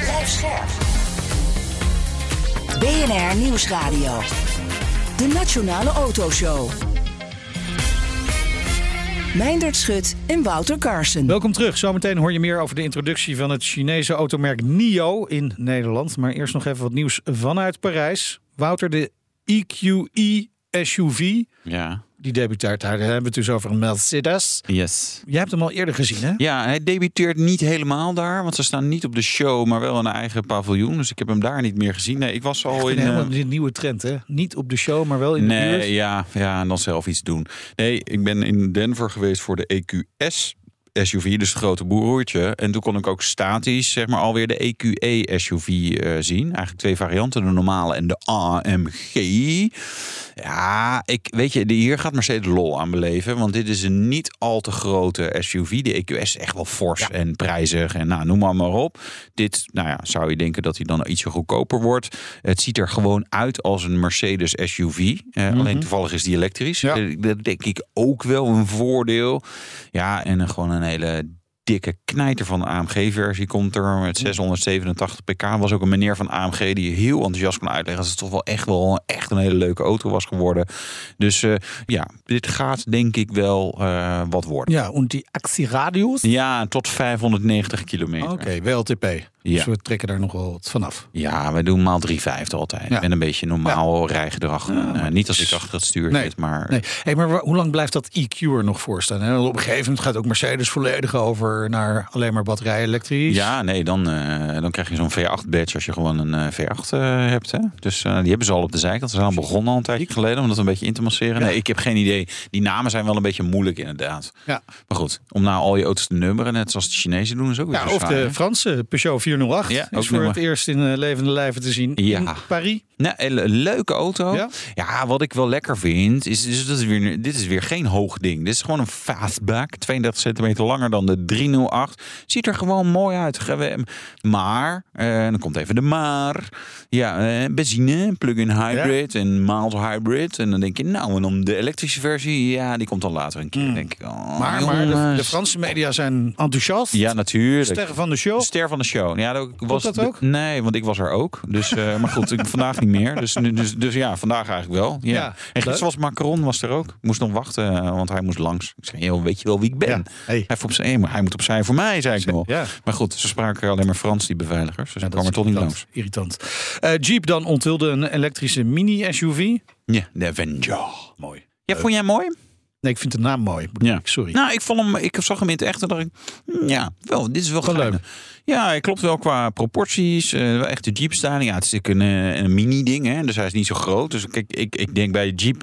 Blijf scherp. BNR Nieuwsradio. De Nationale Autoshow. Meindert Schut en Wouter Carson. Welkom terug. Zometeen hoor je meer over de introductie van het Chinese automerk NIO in Nederland. Maar eerst nog even wat nieuws vanuit Parijs. Wouter, de EQE SUV. Ja. Die debuteert daar. Daar hebben we het dus over een Mercedes. Yes. Jij hebt hem al eerder gezien, hè? Ja, hij debuteert niet helemaal daar. Want ze staan niet op de show, maar wel in een eigen paviljoen. Dus ik heb hem daar niet meer gezien. Nee, ik was al in... Helemaal die nieuwe trend, hè? Niet op de show, maar wel in nee, de buurt. ja, ja, en dan zelf iets doen. Nee, ik ben in Denver geweest voor de EQS SUV, dus het grote broertje. En toen kon ik ook statisch, zeg maar, alweer de EQE SUV uh, zien. Eigenlijk twee varianten, de normale en de AMG. Ja, ik weet je, hier gaat Mercedes lol aan beleven. Want dit is een niet al te grote SUV. De EQS is echt wel fors ja. en prijzig. En nou, noem maar maar op. Dit, nou ja, zou je denken dat hij dan ietsje goedkoper wordt. Het ziet er gewoon uit als een Mercedes SUV. Uh, mm -hmm. Alleen toevallig is die elektrisch. Ja. Uh, dat denk ik ook wel een voordeel. Ja, en gewoon een hele dikke knijter van de AMG-versie komt er met 687 pk. Was ook een meneer van AMG die heel enthousiast kon uitleggen dat het toch wel echt wel echt een hele leuke auto was geworden. Dus uh, ja, dit gaat denk ik wel uh, wat worden. Ja, en die actieradius? Ja, tot 590 kilometer. Oké, okay, WLTP. Dus we trekken daar nog wel wat vanaf. Ja, we doen maal 3,5 altijd. Ja. En een beetje normaal rijgedrag. Ja, Eh, niet als ik achter het stuur Nee. zit, maar... Nee, hey, maar hoe lang blijft dat EQ er nog voor staan? Hè? Op een gegeven moment gaat ook Mercedes volledig over naar alleen maar batterij elektrisch. Ja, nee, dan, eh, dan krijg je zo'n V8-badge als je gewoon een eh, V8 eh, hebt. Hè? Dus die hebben ze al op de zijkant. Ze zijn al begonnen al een tijdje geleden om dat een beetje in te masseren. Nee, ik heb geen idee. Die namen zijn wel een beetje moeilijk inderdaad. Ja. Maar goed, om nou al je auto's te nummeren, net zoals de Chinezen doen, is ook weer Ja, of de hè? Franse Peugeot 408 Ja, is voor het eerst in eh, levende lijven te zien Ja. in Paris. Nou, le- leuke auto. Ja? Ja? wat ik wel lekker vind, is, is dat is weer, dit is weer geen hoog ding. Dit is gewoon een fastback, 32 centimeter langer dan de 308. Ziet er gewoon mooi uit. Maar, eh, dan komt even de maar. Ja, eh, benzine, plug-in hybrid en mild hybrid. En dan denk je, nou, en dan de elektrische versie, ja, die komt dan later een keer. Denk ik, oh, Hmm. Maar, maar de, Franse media zijn enthousiast. Ja, natuurlijk. Sterren van de show. Ster van de show. Ja, dat was dat de- ook? nee, want ik was er ook. Dus, eh, maar goed, ik, *laughs* vandaag niet meer. Dus, dus, dus ja, vandaag eigenlijk wel. Ja. Ja, en gisteren was Macron was er ook. Moest nog wachten, eh, want hij moest langs. Ik zei, joh, weet je wel wie ik ben? Ja, hey. Hij, heeft opzij, hij moet opzij voor mij, zei ik nog. Ja. Maar goed, ze spraken alleen maar Frans, die beveiligers. Dus Ja, kwam er toch niet langs. Irritant. Eh, Jeep dan onthulde een elektrische mini-SUV. Ja, de Avenger. Mooi. Ja, vond jij mooi? Nee, ik vind de naam mooi. Ja. ik, Sorry. Nou, ik vond hem, ik zag hem in het echt en dacht ik, hm, ja, wel, dit is wel Wel leuk. Ja, hij klopt wel qua proporties. wel echt de Jeep styling. Ja, het is natuurlijk een, eh, een mini ding, hè, dus hij is niet zo groot. Dus kijk, ik, ik denk bij de Jeep.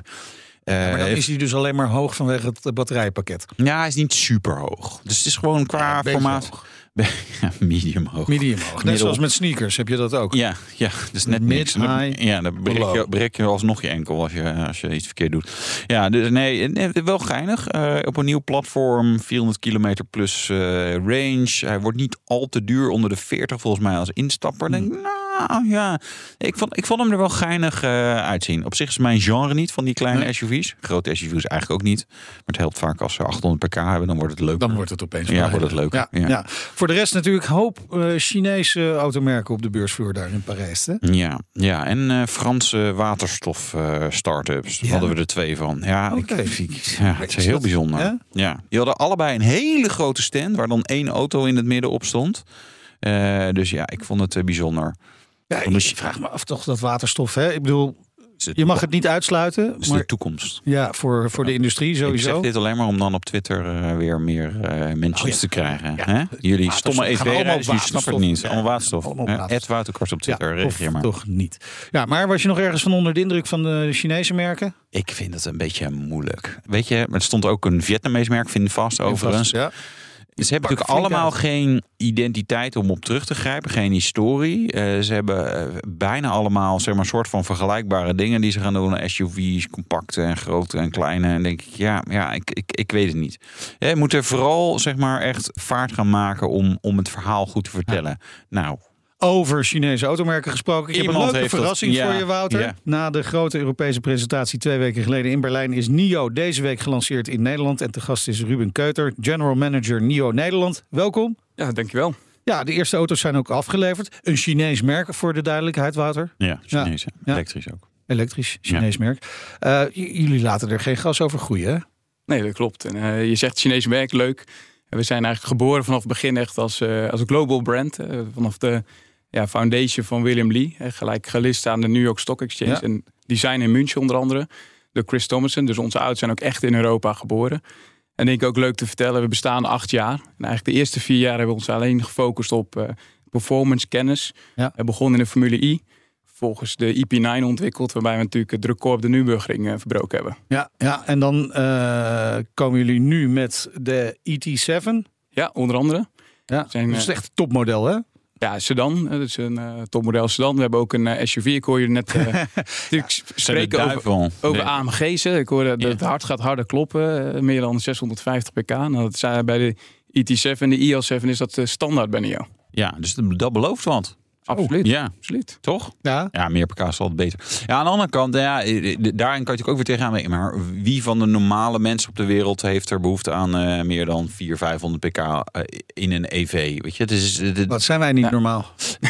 eh, maar dan is hij dus alleen maar hoog vanwege het batterijpakket. ja, hij is niet super hoog. Dus het is gewoon qua formaat. hoog. *laughs* Ja, medium hoog. Medium hoog. Net Middel. zoals met sneakers heb je dat ook. Ja, ja, dus net Mid, niks. High, ja, dan breek je, breek je alsnog je enkel als je, als je iets verkeerd doet. Ja, dus nee, nee, wel geinig. Eh, op een nieuw platform, 400 kilometer plus eh, range. Hij wordt niet al te duur, onder de 40 volgens mij als instapper. Denk, ik, nou ja, ik vond, ik vond hem er wel geinig eh, uitzien. Op zich is mijn genre niet van die kleine Nee. SUV's. Grote SUV's eigenlijk ook niet. Maar het helpt vaak als ze 800 pk hebben, dan wordt het leuk. Dan wordt het opeens Ja, wordt het leuk. Ja, Ja. ja. Voor de rest natuurlijk hoop eh, Chinese automerken op de beursvloer daar in Parijs. Hè? Ja, ja, en eh, Franse waterstof eh Ja. hadden we er twee van. Ja, Oké. ik, ik- ja het is heel bijzonder. ja? Ja? Die hadden allebei een hele grote stand waar dan één auto in het midden op stond. Dus ja, ik vond het bijzonder. Ja, ik vraag me af toch dat waterstof. Hè? Ik bedoel, je mag het niet uitsluiten. is Maar de toekomst. ja, voor, voor de industrie Ik zeg sowieso. dit alleen maar om dan op Twitter eh, weer meer eh mensen Oh ja. te krijgen. Ja. hè? Jullie stomme EV-rijders, jullie snappen het niet. Allemaal waterstof. allemaal waterstof. Ed Wouterkast op Twitter, ja, reageer maar. toch niet. Ja, maar was je nog ergens van onder de indruk van de Chinese merken? Ik vind het een beetje moeilijk. Weet je, er stond ook een Vietnamees merk, Finfast overigens. Ja. Ze hebben natuurlijk allemaal geen identiteit om op terug te grijpen, geen historie. Eh, ze hebben eh, bijna allemaal zeg maar, een soort van vergelijkbare dingen die ze gaan doen. SUV's, compacte en grote en kleine. En denk ik, ja, ja ik, ik, ik weet het niet. Je moet er vooral zeg maar, echt vaart gaan maken om, om het verhaal goed te vertellen. Nou, Over Chinese automerken gesproken. Ik heb een leuke dat- verrassing ja, voor je, Wouter. ja. Na de grote Europese presentatie twee weken geleden in Berlijn is NIO deze week gelanceerd in Nederland. En te gast is Ruben Keuter, General Manager NIO Nederland. Welkom. Ja, dankjewel. Ja, de eerste auto's zijn ook afgeleverd. Een Chinees merk voor de duidelijkheid, Wouter. ja, Chinees. Ja. elektrisch ook. Elektrisch, Chinees merk. Eh, jullie laten er geen gas over groeien, hè? Nee, dat klopt. En, eh, je zegt Chinese merk, leuk. We zijn eigenlijk geboren vanaf het begin echt als, eh, als een global brand. vanaf de ja, foundation van William Lee. eh, gelijk gelist aan de New York Stock Exchange. Ja. En design in München onder andere. Door Chris Thomason. Dus onze ouders zijn ook echt in Europa geboren. En denk ik ook leuk te vertellen, we bestaan acht jaar. En eigenlijk de eerste vier jaar hebben we ons alleen gefocust op eh, performance kennis. Ja. We begonnen in de Formule I. Vervolgens de IP9 ontwikkeld, waarbij we natuurlijk het record op de Nürburgring eh, verbroken hebben. Ja, ja en dan eh, komen jullie nu met de ET7. Ja, onder andere. Ja, Zijn, dat is eh, echt een topmodel, hè? Ja, sedan. eh, Dat is een eh, topmodel sedan. We hebben ook een eh, SUV. Ik hoor je net *laughs* de spreken over, over Nee. AMG's. hè. Ik hoor dat het hart gaat harder kloppen. meer dan 650 pk. Nou, dat zijn bij de ET7 en de IL7 is dat standaard bij NIO. Ja, dus dat belooft wat. Absoluut. Ja, Absoluut. toch? Ja. Ja, meer pk is altijd beter. Ja, aan de andere kant, ja, eh, daarin kan je natuurlijk ook weer tegenaan. Maar wie van de normale mensen op de wereld heeft er behoefte aan eh, meer dan 400, 500 pk eh, in een EV? Weet je, het is. Wat zijn wij niet Ja. normaal?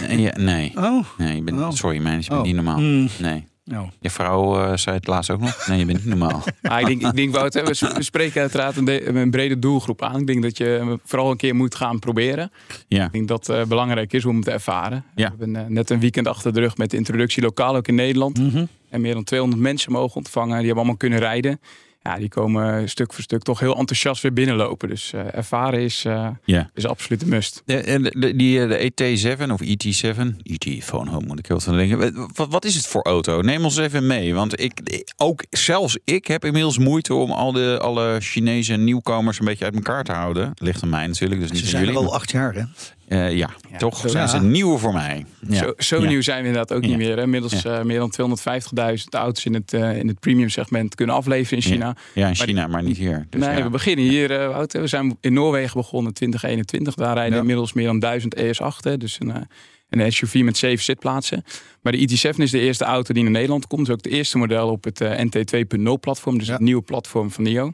nee, ja, nee. Oh. Nee, je bent, Oh. sorry man, je bent Oh. niet normaal. Hmm. Nee. Nou, Je vrouw eh, zei het laatst ook nog. Nee, je bent niet normaal. *laughs* Ah, ik denk, ik denk Wout, hè, we spreken uiteraard een, de- een brede doelgroep aan. Ik denk dat je vooral een keer moet gaan proberen. Ja. Ik denk dat het belangrijk is om te ervaren. Ja. We hebben eh, net een weekend achter de rug met de introductie lokaal ook in Nederland. Mhm. En meer dan 200 mensen mogen ontvangen. Die hebben allemaal kunnen rijden. Ja, die komen stuk voor stuk toch heel enthousiast weer binnenlopen. Dus eh, ervaren is, eh, Ja. is absoluut een must. De, de, de- die, eh, de ET7 of ET7, ET Phone Home moet ik heel veel denken. Wat, wat is het voor auto? Neem ons even mee. Want ik, ook zelfs ik heb inmiddels moeite om al de, alle Chinese nieuwkomers een beetje uit elkaar te houden. Ligt aan mij natuurlijk, dus niet ze aan zijn jullie. al acht jaar, hè? Eh, ja, toch zo- zijn ja. ze nieuw voor mij. Ja. Zo, zo Ja. nieuw zijn we inderdaad ook Ja. niet meer. Hè. Inmiddels eh, meer dan 250.000 auto's in het, eh, in het premium segment kunnen afleveren in China. Ja, in China, maar niet hier. Dus nee, ja. we beginnen hier, eh, Wout. We zijn in Noorwegen begonnen in 2021. Daar rijden Ja. inmiddels meer dan 1000 ES8. hè. Dus een, eh, een SUV met zeven zitplaatsen. Maar de IT7 is de eerste auto die naar Nederland komt. Het is ook het eerste model op het NT 2.0 platform. Dus Ja. het nieuwe platform van NIO.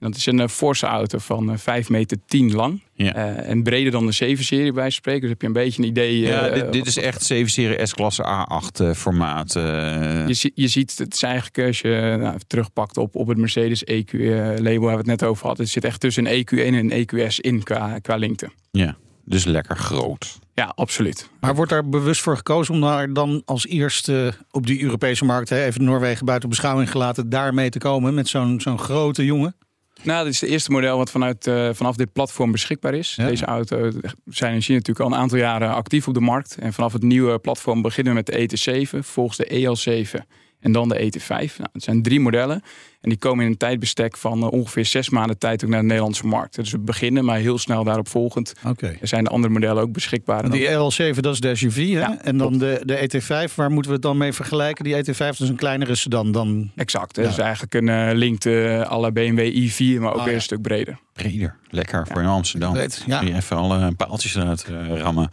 En dat is een eh, forse auto van eh, 5 meter 10 lang. Ja. Eh, en breder dan de 7-serie bij spreken. Dus heb je een beetje een idee. Ja, eh, dit, dit is echt 7 serie S-klasse A8 eh, formaat. eh. Je, je ziet, het is eigenlijk als je nou, terugpakt op, op het Mercedes EQ-label waar we het net over hadden. Het zit echt tussen een EQ1 en een EQS in qua, qua lengte. ja, dus lekker groot. Ja, absoluut. Maar wordt daar bewust voor gekozen om daar dan als eerste op die Europese markt, hè, even Noorwegen buiten beschouwing gelaten, daarmee te komen met zo'n zo'n grote jongen? Nou, dit is het eerste model wat vanuit, eh, vanaf dit platform beschikbaar is. Ja. Deze auto zijn in China natuurlijk al een aantal jaren actief op de markt. En vanaf het nieuwe platform beginnen we met de ET7, volgens de EL7 en dan de ET5. Nou, het zijn drie modellen. En die komen in een tijdbestek van eh, ongeveer zes maanden tijd ook naar de Nederlandse markt. Dus we beginnen, maar heel snel daarop volgend Oké. er zijn de andere modellen ook beschikbaar. Die L7, dat is de SUV, hè? Ja, en dan de, de ET5, waar moeten we het dan mee vergelijken? Die ET5 dat is een kleinere sedan dan... Exact. hè. Ja. Dus eigenlijk een eh, link te alle BMW i4, maar ook Ah, weer ja. een stuk breder. Breder. Lekker voor in Amsterdam. Weet, ja. Kun je even alle paaltjes eruit eh, rammen.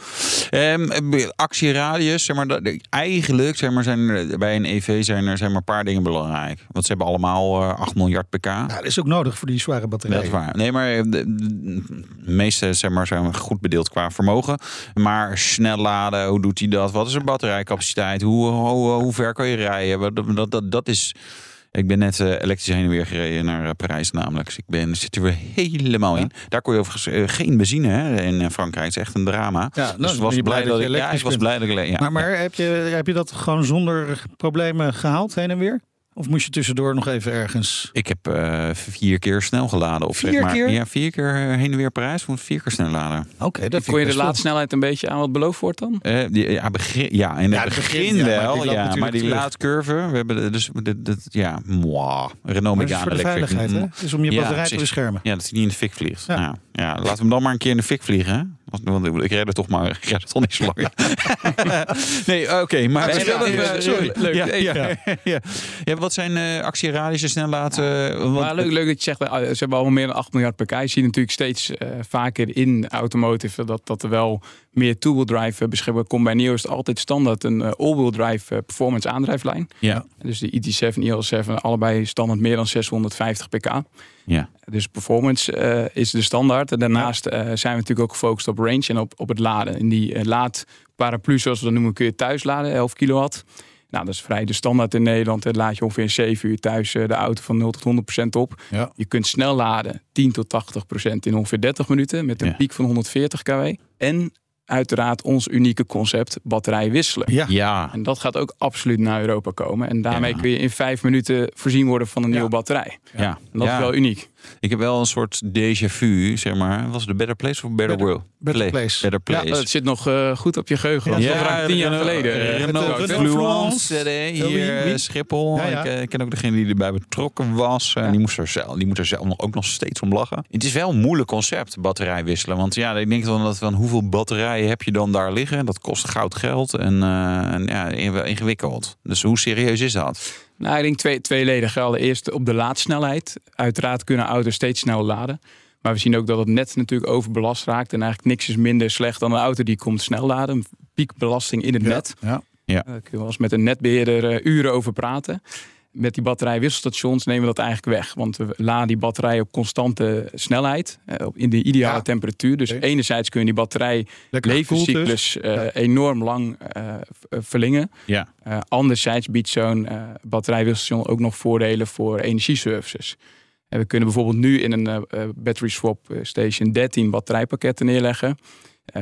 Ehm, actieradius, zeg maar, dat- eigenlijk zeg maar, zijn er, bij een EV zijn er zijn maar een paar dingen belangrijk. Want ze hebben allemaal eh, 8 miljard pk. Ja, dat is ook nodig voor die zware batterijen. Dat is waar. Nee, maar de, de- meeste zeg maar, zijn goed bedeeld qua vermogen. Maar snel laden, hoe doet hij dat? Wat is de batterijcapaciteit? Hoe, hoe, hoe ver kan je rijden? Dat, dat, dat is... Ik ben net eh, elektrisch heen en weer gereden naar eh, Parijs namelijk. Dus ik ben, zit er weer helemaal in. Daar kon je overigens eh, geen benzine hè, in eh, Frankrijk. Het is echt een drama. Ja, nou, dus ik was blij dat ik... Ja, ik was blij dat ik... Ja, Maar, maar heb, je, heb je dat gewoon zonder problemen gehaald heen en weer? Of moest je tussendoor nog even ergens... Ik heb eh, vier keer snel geladen. Of Vier zeg maar, keer? Ja, vier keer heen en weer Parijs. Moet vier keer snel laden. Oké, dat vind Kon je de laadsnelheid een beetje aan wat beloofd wordt dan? Eh, die, ja, begin, ja, in het Ja, het begin, begin, ja, maar die wel. ja, maar die terug. laadcurve, we hebben de- dus dit, dit, ja, moi, Renault dat is Megane voor de Electric. veiligheid, hè? mm, Het is om je Ja, batterij te beschermen. Ja, dat hij niet in de fik vliegt. Ja. Ja. Ja, laten we hem dan maar een keer in de fik vliegen. Want, ik red het toch maar, *laughs* ik red het toch niet zo lang. *laughs* nee, oké, maar Nee, dat we- nee, sorry. leuk. Ja, ja, *laughs* ja. Ja, wat zijn eh actieradiussen snel laten? want- Maar leuk, leuk dat je zegt, eh, ze hebben allemaal meer dan 8 miljard pk. Je ziet natuurlijk steeds eh, vaker in automotive dat, dat er wel meer two-wheel drive eh, beschikbaar komt. Bij is het altijd standaard een eh, all-wheel drive eh, performance aandrijflijn. Ja, Dus de ID7 en IL7 allebei standaard meer dan 650 pk. ja. Dus performance is de standaard. En daarnaast zijn we natuurlijk ook gefocust op range en op, op het laden. En die uh, laadparaplu, zoals we dat noemen, kun je thuis laden, 11 kilowatt. Nou, dat is vrij de standaard in Nederland. Het laat je ongeveer in 7 uur thuis de auto van 0 tot 100 procent op. Ja. Je kunt snel laden, 10 tot 80 procent in ongeveer 30 minuten. Met een Ja. piek van 140 kW. En uiteraard ons unieke concept batterij wisselen. Ja. ja. En dat gaat ook absoluut naar Europa komen. En daarmee Ja. kun je in vijf minuten voorzien worden van een Ja. nieuwe batterij. ja. En dat Ja. is wel uniek. Ik heb wel een soort déjà vu, zeg maar. Was het de Better Place of Better, Better- World? Better Play. Place. Better Place. Ja, het zit nog eh, goed op je geheugen. Dat Ja, tien jaar geleden. eh, Eh, Renault Fluence, eh, hier eh, Schiphol. Ja, ja. Ik, eh, ik ken ook degene die erbij betrokken was. En die, moest er zelf, die moet er zelf nog- ook nog steeds om lachen. Het is wel een moeilijk concept, batterij wisselen. Want ja, ik denk dan dat van hoeveel batterijen heb je dan daar liggen? Dat kost goud geld en, eh, en ja, in- ingewikkeld. Dus hoe serieus is dat? Nou, ik denk twee, tweeledig gelden. Eerst op de laadsnelheid. Uiteraard kunnen auto's steeds sneller laden. Maar we zien ook dat het net natuurlijk overbelast raakt. En eigenlijk niks is minder slecht dan een auto die komt snel laden. Piekbelasting in het net. Ja. Daar kun je wel eens met een netbeheerder eh, uren over praten. Met die batterijwisselstations nemen we dat eigenlijk weg. Want we laden die batterij op constante snelheid, eh, in de ideale Ja. temperatuur. Dus enerzijds kun je die batterij Lekker dus. levenscyclus Ja. enorm lang eh, verlengen. Ja. Anderzijds biedt zo'n batterijwisselstation ook nog voordelen voor energieservices. En we kunnen bijvoorbeeld nu in een battery swap station 13 batterijpakketten neerleggen.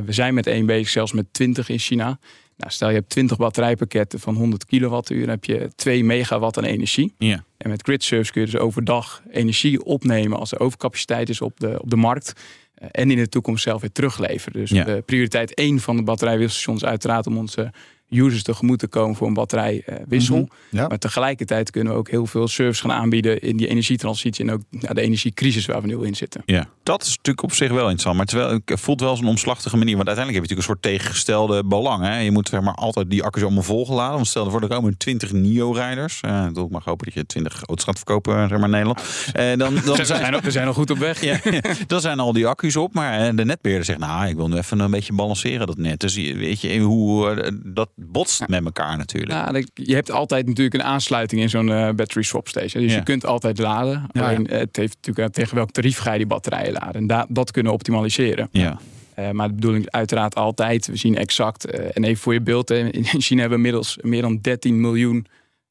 We zijn met één bezig, zelfs met 20 in China. Nou, stel je hebt 20 batterijpakketten van 100 kilowattuur, dan heb je 2 megawatt aan energie. Ja. En met grid service kun je dus overdag energie opnemen als er overcapaciteit is op de, op de markt. Eh, En in de toekomst zelf weer terugleveren. Dus Ja. eh, prioriteit 1 van de batterijwisselstations is uiteraard om onze users tegemoet te komen voor een batterijwissel. Ja. Maar tegelijkertijd kunnen we ook heel veel service gaan aanbieden in die energietransitie en ook ja, de energiecrisis waar we nu in zitten. Ja, dat is natuurlijk op zich wel interessant. Maar terwijl, het voelt wel als een omslachtige manier. Want uiteindelijk heb je natuurlijk een soort tegengestelde belang. Hè? Je moet zeg maar, altijd die accu's allemaal volgeladen. Want stel ervoor, er komen 20 NIO-rijders. Eh ik mag hopen dat je 20 auto's gaat verkopen zeg maar, in Nederland. Eh, dan, *laughs* dan We zijn, we zijn al goed op weg. *laughs* ja, dan zijn al die accu's op. Maar eh, de netbeheerder zegt, nou, ik wil nu even een beetje balanceren dat net. Dus je- weet je hoe dat botst met elkaar natuurlijk. Ja, je hebt altijd natuurlijk een aansluiting in zo'n eh, battery swap station. Dus Ja. je kunt altijd laden. Ja, Alleen eh, het heeft natuurlijk aan tegen welk tarief ga je die batterijen laden. En da- dat kunnen optimaliseren. Ja. Eh, maar de bedoeling is uiteraard altijd, we zien exact. eh, en even voor je beeld, in China hebben we inmiddels meer dan 13 miljoen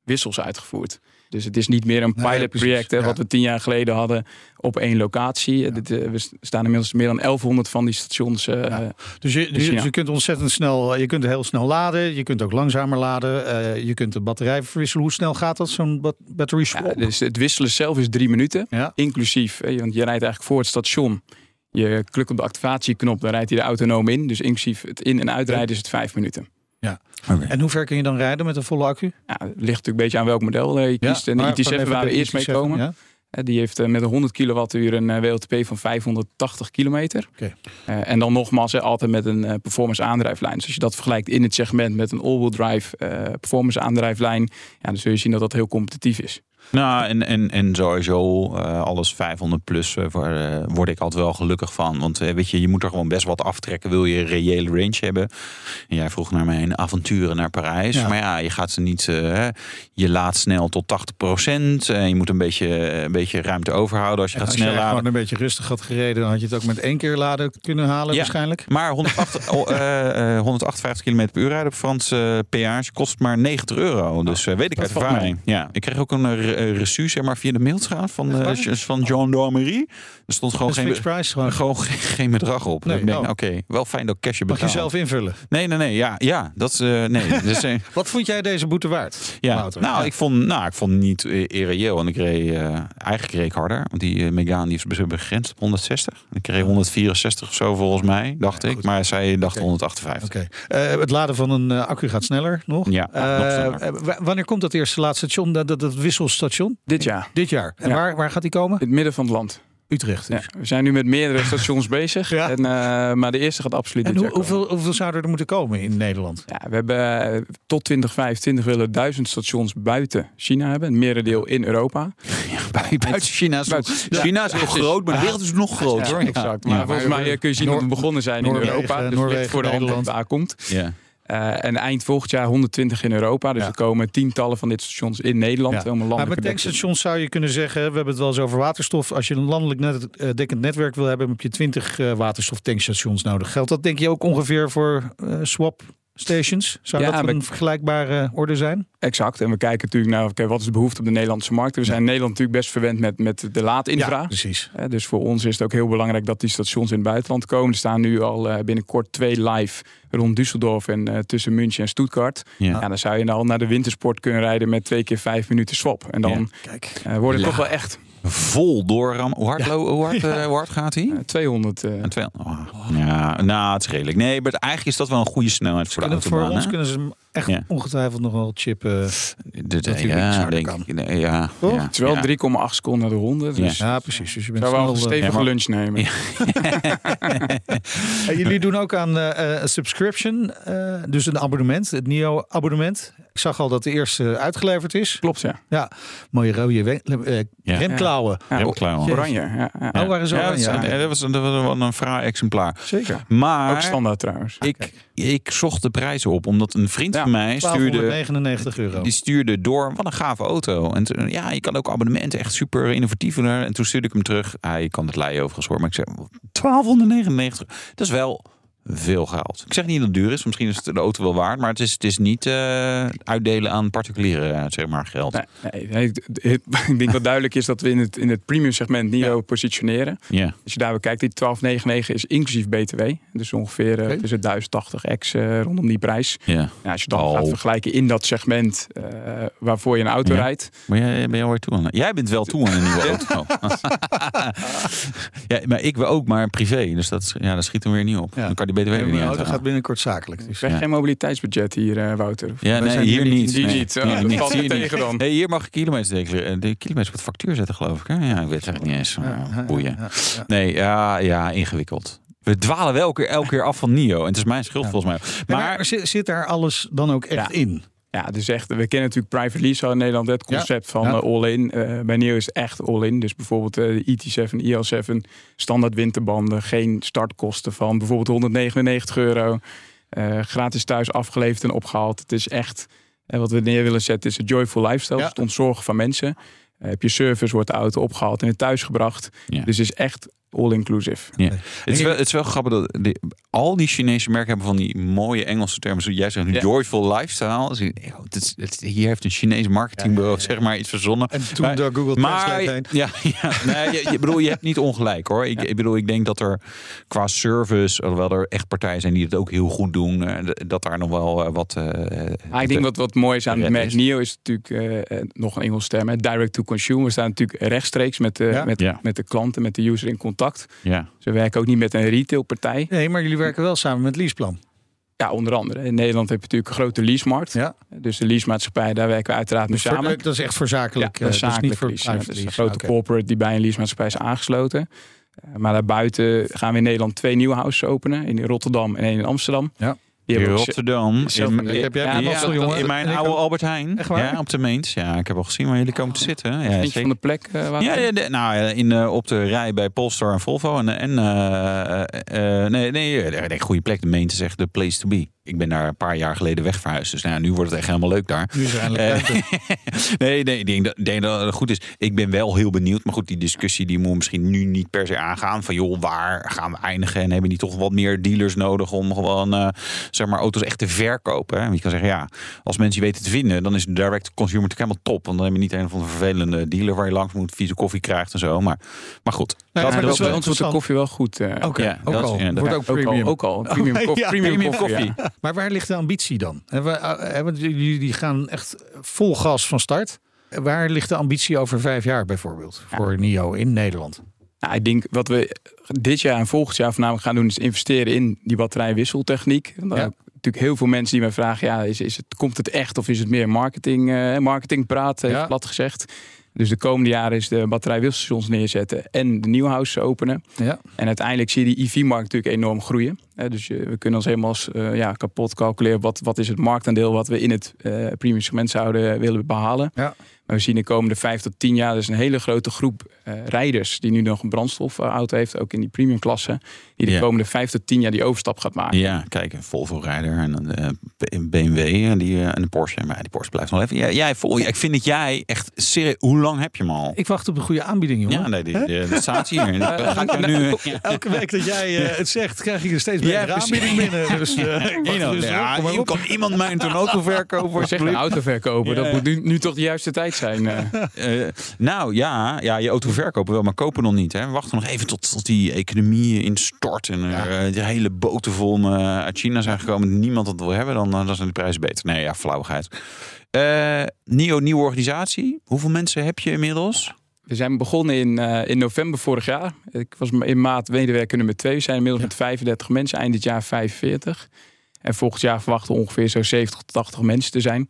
wissels uitgevoerd. Dus het is niet meer een Nee, pilotproject ja. wat we tien jaar geleden hadden op één locatie. Eh, dit, eh, we staan inmiddels meer dan 1100 van die stations. eh, Ja. Dus je, Dus dus je kunt ontzettend snel, je kunt heel snel laden. Je kunt ook langzamer laden. eh, je kunt de batterij verwisselen. Hoe snel gaat dat, zo'n bat- battery swap? Dus het wisselen zelf is drie minuten. Inclusief, want je rijdt eigenlijk voor het station. Je klikt op de activatieknop, dan rijdt hij er autonoom in. Dus inclusief het in- en uitrijden is het vijf minuten. En hoe ver kun je dan rijden met een volle accu? Ja, het ligt natuurlijk een beetje aan welk model eh, je kiest. en de IT7 gewoon even waar we de eerst mee IT7, komen. ja? Eh, Die heeft eh, met een 100 kilowattuur een WLTP van 580 kilometer. Oké. Eh, en dan nogmaals, altijd met een eh, performance aandrijflijn. Dus als je dat vergelijkt in het segment met een all-wheel drive eh, performance aandrijflijn, ja, dan zul je zien dat dat heel competitief is. Nou, en, en, en sowieso eh, alles 500 plus eh, voor, eh, word ik altijd wel gelukkig van. Want weet je, je moet er gewoon best wat aftrekken. Wil je een reële range hebben? En jij vroeg naar mijn avonturen naar Parijs. Ja. Maar ja, je gaat ze niet... je laat snel tot 80 procent. En je moet een beetje, een beetje ruimte overhouden als je En gaat als snel laden. gewoon een beetje rustig had gereden, dan had je het ook met één keer laden kunnen halen Ja. waarschijnlijk. Maar 108, *laughs* oh, eh, eh, 158 km per uur rijden op Franse peage kost maar 90 euro. Dus eh, weet ik uit ervaring. Ja, ik kreeg ook een reçu zeg maar, via de mailstraat van, waar? van gendarmerie. Er stond gewoon geen, price gewoon. gewoon geen, geen bedrag op. Nee, oh. oké, wel fijn dat ik cashje Mag je zelf invullen. Nee, nee, nee. Ja, ja dat eh, nee. *laughs* dus, Wat vond jij deze boete waard? ja, Wouter? nou, Ja. ik vond, nou, ik vond niet irreëel. En ik reed, eigenlijk reed ik harder. Want die uh, Megane die is begrensd op 160. Ik reed 164 of zo volgens mij, dacht Ja, ik. Maar zij dacht Oké. 158. Oké. Het laden van een accu gaat sneller nog. Ja, nog sneller. w- wanneer komt dat eerste laatste station, dat, dat, dat wisselstation? Dit jaar, Dit jaar. En Ja. waar, waar gaat die komen? in het midden van het land. Utrecht. Ja, dus. we zijn nu met meerdere stations *laughs* bezig. Ja. En, eh, maar de eerste gaat absoluut En hoe, hoeveel, hoeveel zouden er moeten komen in Nederland? Ja, we hebben eh, tot 2025 willen duizend stations buiten China hebben. Een merendeel in Europa. *laughs* Bui- Buiten China is, Buiten- China is heel groot, maar de wereld is nog groter. Exact. Maar volgens mij eh, kun je zien dat we begonnen zijn in Noorwegen, Europa. Dus Noorwegen, voor de hand komt. Ja. Eh, en eind volgend jaar 120 in Europa. Dus Ja. er komen tientallen van dit stations in Nederland. Ja. Helemaal Maar met tankstations zou je kunnen zeggen, we hebben het wel eens over waterstof. Als je een landelijk net, eh, dekkend netwerk wil hebben, heb je 20 eh waterstoftankstations nodig. Geldt dat denk je ook ongeveer voor swap stations? Zou Ja, dat een we- vergelijkbare orde zijn? Exact. En we kijken natuurlijk naar oké, wat is de behoefte op de Nederlandse markt. We zijn in Nederland natuurlijk best verwend met, met de laadinfra. precies. Eh, dus voor ons is het ook heel belangrijk dat die stations in het buitenland komen. Er staan nu al eh, binnenkort twee live rond Düsseldorf en eh, tussen München en Stuttgart. Ja. Ja, dan zou je al naar de wintersport kunnen rijden met twee keer vijf minuten swap. En dan Ja. Kijk. eh, wordt het Ja. toch wel echt Vol doorram. Hoe hard, lo- hoe hard, *laughs* eh, hoe hard gaat hij? eh, 200. eh, En 200. Oh. Ja, nou, het is redelijk. Nee, maar eigenlijk is dat wel een goede snelheid voor de Kunnen, voor autobaan. ons hè? kunnen ze hem echt Ja. ongetwijfeld nog wel chippen. Hij iets ja, denk kan. ik. Nee, ja, Toch? ja, het is wel ja. 3,8 seconden naar de ronde. Dus Ja, precies. Dus je bent zou wel een eh, stevige Ja, maar- lunch nemen. Ja. *laughs* En jullie doen ook aan eh, eh, een subscription, eh, dus een abonnement, het NIO-abonnement. Ik zag al dat de eerste uitgeleverd is. Klopt, ja. Ja, mooie rode eh, Ja. remklauwen. ja Remklauwen. Oranje, ja. ja. Oh, waren ze Ja, oranje? Ja. dat was, dat was wel een fraai exemplaar. Zeker. Maar Ook standaard trouwens. ik, ik zocht de prijzen op, omdat een vriend Ja, van mij stuurde, 1299 euro. die stuurde door, wat een gave auto. En toen, ja, je kan ook abonnementen, echt super innovatief. En toen stuurde ik hem terug. Hij kan het leien overigens hoor, maar ik zei 1299. Dat is wel veel geld. Ik zeg niet dat het duur is, misschien is het de auto wel waard, maar het is, het is niet eh, uitdelen aan particuliere eh, zeg maar geld. Nee, nee, *laughs* ik denk wat duidelijk is dat we in het, in het premium segment Nio positioneren. Ja. Als je daar bekijkt, die 1299 is inclusief BTW. Dus ongeveer eh, Oké. tussen 1080 ex rondom die prijs. ja. Ja, als je dan Oh. gaat vergelijken in dat segment waarvoor je een auto Ja. rijdt. Maar jij ben je toe aan? Jij bent wel toe aan een nieuwe *laughs* auto. *laughs* ja, maar ik ook, maar privé. Dus dat, ja, dat schiet hem weer niet op. Ja. Dan kan die BTW weer Mijn niet auto uit. gaat binnenkort zakelijk. Dus. Ja. geen mobiliteitsbudget hier, eh, Wouter. Ja, nee, zijn hier hier niet- die nee. niet. Oh, Nee, dat Hier er niet. tegen dan. Nee, hier mag je kilometers declareren. De kilometers op het factuur zetten, geloof ik. Hè? Ja, ik weet het eigenlijk niet eens. Ja, boeien. ja, ja. Nee, ja, ja, ingewikkeld. We dwalen wel elke keer, elke keer af van NIO. En het is mijn schuld volgens mij. Maar, Maar zit, zit daar alles dan ook echt Ja. in? Ja, dus echt, we kennen natuurlijk private lease al in Nederland. Het concept van Ja. eh, all-in. Eh, bij Neo is het echt all-in. Dus bijvoorbeeld de ET7, IL7, standaard winterbanden. Geen startkosten van bijvoorbeeld 199 euro. Eh, gratis thuis afgeleverd en opgehaald. Het is echt, wat we neer willen zetten, is een joyful lifestyle. Ja. Het ontzorgen van mensen. Heb je service, wordt de auto opgehaald en in thuis gebracht. Dus het is echt all-inclusive. Ja. Het, is wel, het is wel grappig dat die- al die Chinese merken hebben van die mooie Engelse termen. Zoals jij zegt, een Ja. joyful lifestyle. Dus het is- het- hier heeft een Chinees marketingbureau zeg maar iets verzonnen. En toen Maar- door Google Translate heen. *laughs* ja, ja nee, je, je, bedoel, je hebt niet ongelijk hoor. Ik, ik bedoel, ik denk dat er qua service, alhoewel er echt partijen zijn die het ook heel goed doen, eh, dat daar nog wel eh, wat. eh, Ah, ik denk wat, wat mooi is aan is. NIO is natuurlijk nog een Engels term. hè, Direct to consumer. We staan natuurlijk rechtstreeks met de, Ja. met, Ja. met de klanten, met de user in contact. Ja. Ze werken ook niet met een retailpartij. Nee, maar jullie werken wel samen met Leaseplan. Ja, onder andere. In Nederland heb je natuurlijk een grote leasemarkt. Ja. Dus de leasemaatschappij, daar werken we uiteraard mee Dus voor- samen. dat is echt voor Ja, zakelijk. dat is eh, dus niet zakelijk voor lease. Ja, private dat is een lease. grote Oké. corporate die bij een leasemaatschappij is aangesloten. Eh, maar daarbuiten gaan we in Nederland twee nieuwe houses openen. In Rotterdam en één in Amsterdam. Ja. Die In Rotterdam. In, Ik heb jij Ja, een dat- Amstel, dat- jongen? in mijn En oude. Albert Heijn. Echt waar? Ja, op de Meens. Ja, ik heb al gezien waar jullie komen te zitten. Ja, Vind je van de plek? eh, waar Ja, de- nou, in, eh, op de rij bij Polestar en Volvo. En, en eh, eh, eh, nee, nee, nee, goede plek. De Meent is echt de place to be. Ik ben daar een paar jaar geleden weg verhuisd. Dus nou, ja, nu wordt het echt helemaal leuk daar. Nu is eindelijk Eh, *laughs* nee, nee, ik denk, dat, denk dat het goed is. Ik ben wel heel benieuwd. Maar goed, die discussie die moet misschien nu niet per se aangaan. Van joh, waar gaan we eindigen? En hebben die toch wat meer dealers nodig om gewoon eh, zeg maar auto's echt te verkopen? Hè? Want je kan zeggen, ja, als mensen je weten te vinden, dan is direct consumer natuurlijk helemaal top. Want dan heb je niet een of andere vervelende dealer waar je langs moet, vieze koffie krijgt en zo. Maar, maar goed. Nee, dat, Ja, is wel bij ons wordt de koffie wel goed. eh, Oké, Ja, ook dat al. ja, Wordt ja, ook ook, premium. al, ook al. Premium, *laughs* Ja, koffie, premium, premium koffie. ja. Maar waar ligt de ambitie dan? Eh, want jullie die gaan echt vol gas van start. Waar ligt de ambitie over vijf jaar bijvoorbeeld? Voor NIO in Nederland. Nou, ik denk wat we dit jaar en volgend jaar voornamelijk gaan doen, is investeren in die batterijwisseltechniek. Ja. natuurlijk heel veel mensen die mij vragen: ja, is, is het, komt het echt of is het meer marketing, eh marketingpraat, Ja. plat gezegd. Dus de komende jaren is de batterijwisselstations neerzetten en de nieuwhouses openen. Ja. En uiteindelijk zie je die EV-markt natuurlijk enorm groeien. Dus je- we kunnen ons helemaal als, eh, ja, kapot calculeren wat, wat is het marktaandeel wat we in het eh premium segment zouden willen behalen. Ja. Maar we zien de komende vijf tot tien jaar dus een hele grote groep eh, rijders die nu nog een brandstofauto heeft, ook in die premium klasse, die de Ja. komende vijf tot tien jaar die overstap gaat maken. Ja, kijk, een Volvo-rijder en een eh, BMW en, die, en een Porsche. Maar die Porsche blijft nog even. Jij, vol, ik vind dat jij echt serieus. Hoe lang heb je hem al? Ik wacht op een goede aanbieding, jongen. Ja, nee, die, staat hier. *laughs* Ik jou nu. Ja. Elke week dat jij *laughs* het zegt, krijg ik er steeds meer *laughs* Ja, aanbieding binnen. Dus, eh, dus ja, kan iemand mij een auto verkopen? Zeggen een auto verkopen, dat moet nu, toch de juiste tijd zijn. eh. *laughs* Eh, nou ja, ja, je auto verkopen wel, maar kopen nog niet. Hè. We wachten nog even tot, tot die economie instort. En er de hele boten vol uit China zijn gekomen. en Niemand dat wil hebben, dan, dan zijn de prijzen beter. Nee, ja, flauwigheid. Eh NIO, nieuwe organisatie. Hoeveel mensen heb je inmiddels? We zijn begonnen in, eh, in november vorig jaar. Ik was in maart medewerker nummer 2. We zijn inmiddels met 35 mensen, eind dit jaar 45. En volgend jaar verwachten we ongeveer zo 70 tot 80 mensen te zijn.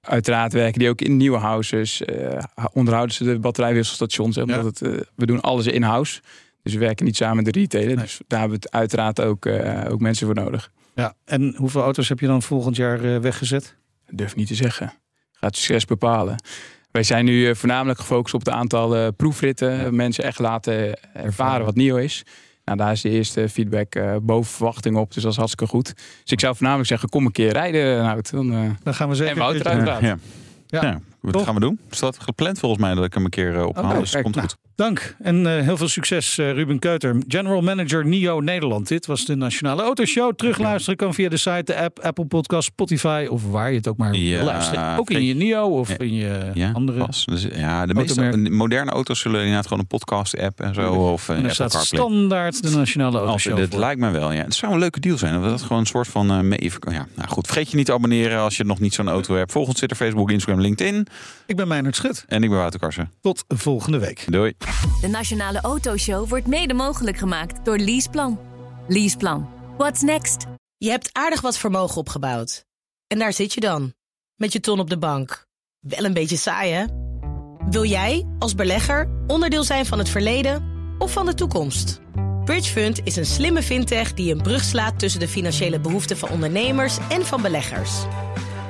Uiteraard werken die ook in nieuwe houses. eh, onderhouden ze de batterijwisselstations. hè, Omdat het, eh, we doen alles in-house. Dus we werken niet samen met de retailer. Dus daar hebben we het uiteraard ook, ook mensen voor nodig. Ja, en hoeveel auto's heb je dan volgend jaar weggezet? durf niet te zeggen. Gaat succes bepalen. Wij zijn nu eh, voornamelijk gefocust op het aantal eh, proefritten. Mensen echt laten ervaren wat NIO is. Nou, daar is de eerste feedback eh, boven verwachting op. Dus dat is hartstikke goed. Dus ik zou voornamelijk zeggen, kom een keer rijden. Nou, dan, eh, Dan gaan we zeker. en Wouter een keertje- uiteraard. Ja. Ja. Ja, wat Toch? gaan we doen? Het staat gepland volgens mij dat ik hem een keer eh, ophaal. Dus komt nou, goed. Dank en eh, heel veel succes eh, Ruben Keuter, General Manager NIO Nederland. Dit was de Nationale Autoshow. Terugluisteren kan via de site, de app, Apple Podcast, Spotify of waar je het ook maar Ja, luisteren. Ook in je NIO of Ja. in je Ja, andere. Dus, ja, de meeste moderne auto's zullen inderdaad gewoon een podcast-app en zo. Of En een er staat CarPlay. standaard de Nationale Autoshow dat lijkt mij wel, ja. Het zou een leuke deal zijn. Dat we dat gewoon een soort van eh mee... Ja, nou goed. Vergeet je niet te abonneren als je nog niet zo'n auto hebt. Volg ons Twitter, Facebook, Instagram, LinkedIn. Ik ben Meijnerd Schut. En ik ben Wouter Karsen. Tot volgende week. Doei. De Nationale Autoshow wordt mede mogelijk gemaakt door Leaseplan. Leaseplan. What's next? Je hebt aardig wat vermogen opgebouwd. En daar zit je dan, met je ton op de bank. Wel een beetje saai, hè? Wil jij, als belegger, onderdeel zijn van het verleden of van de toekomst? Bridgefund is een slimme fintech die een brug slaat tussen de financiële behoeften van ondernemers en van beleggers.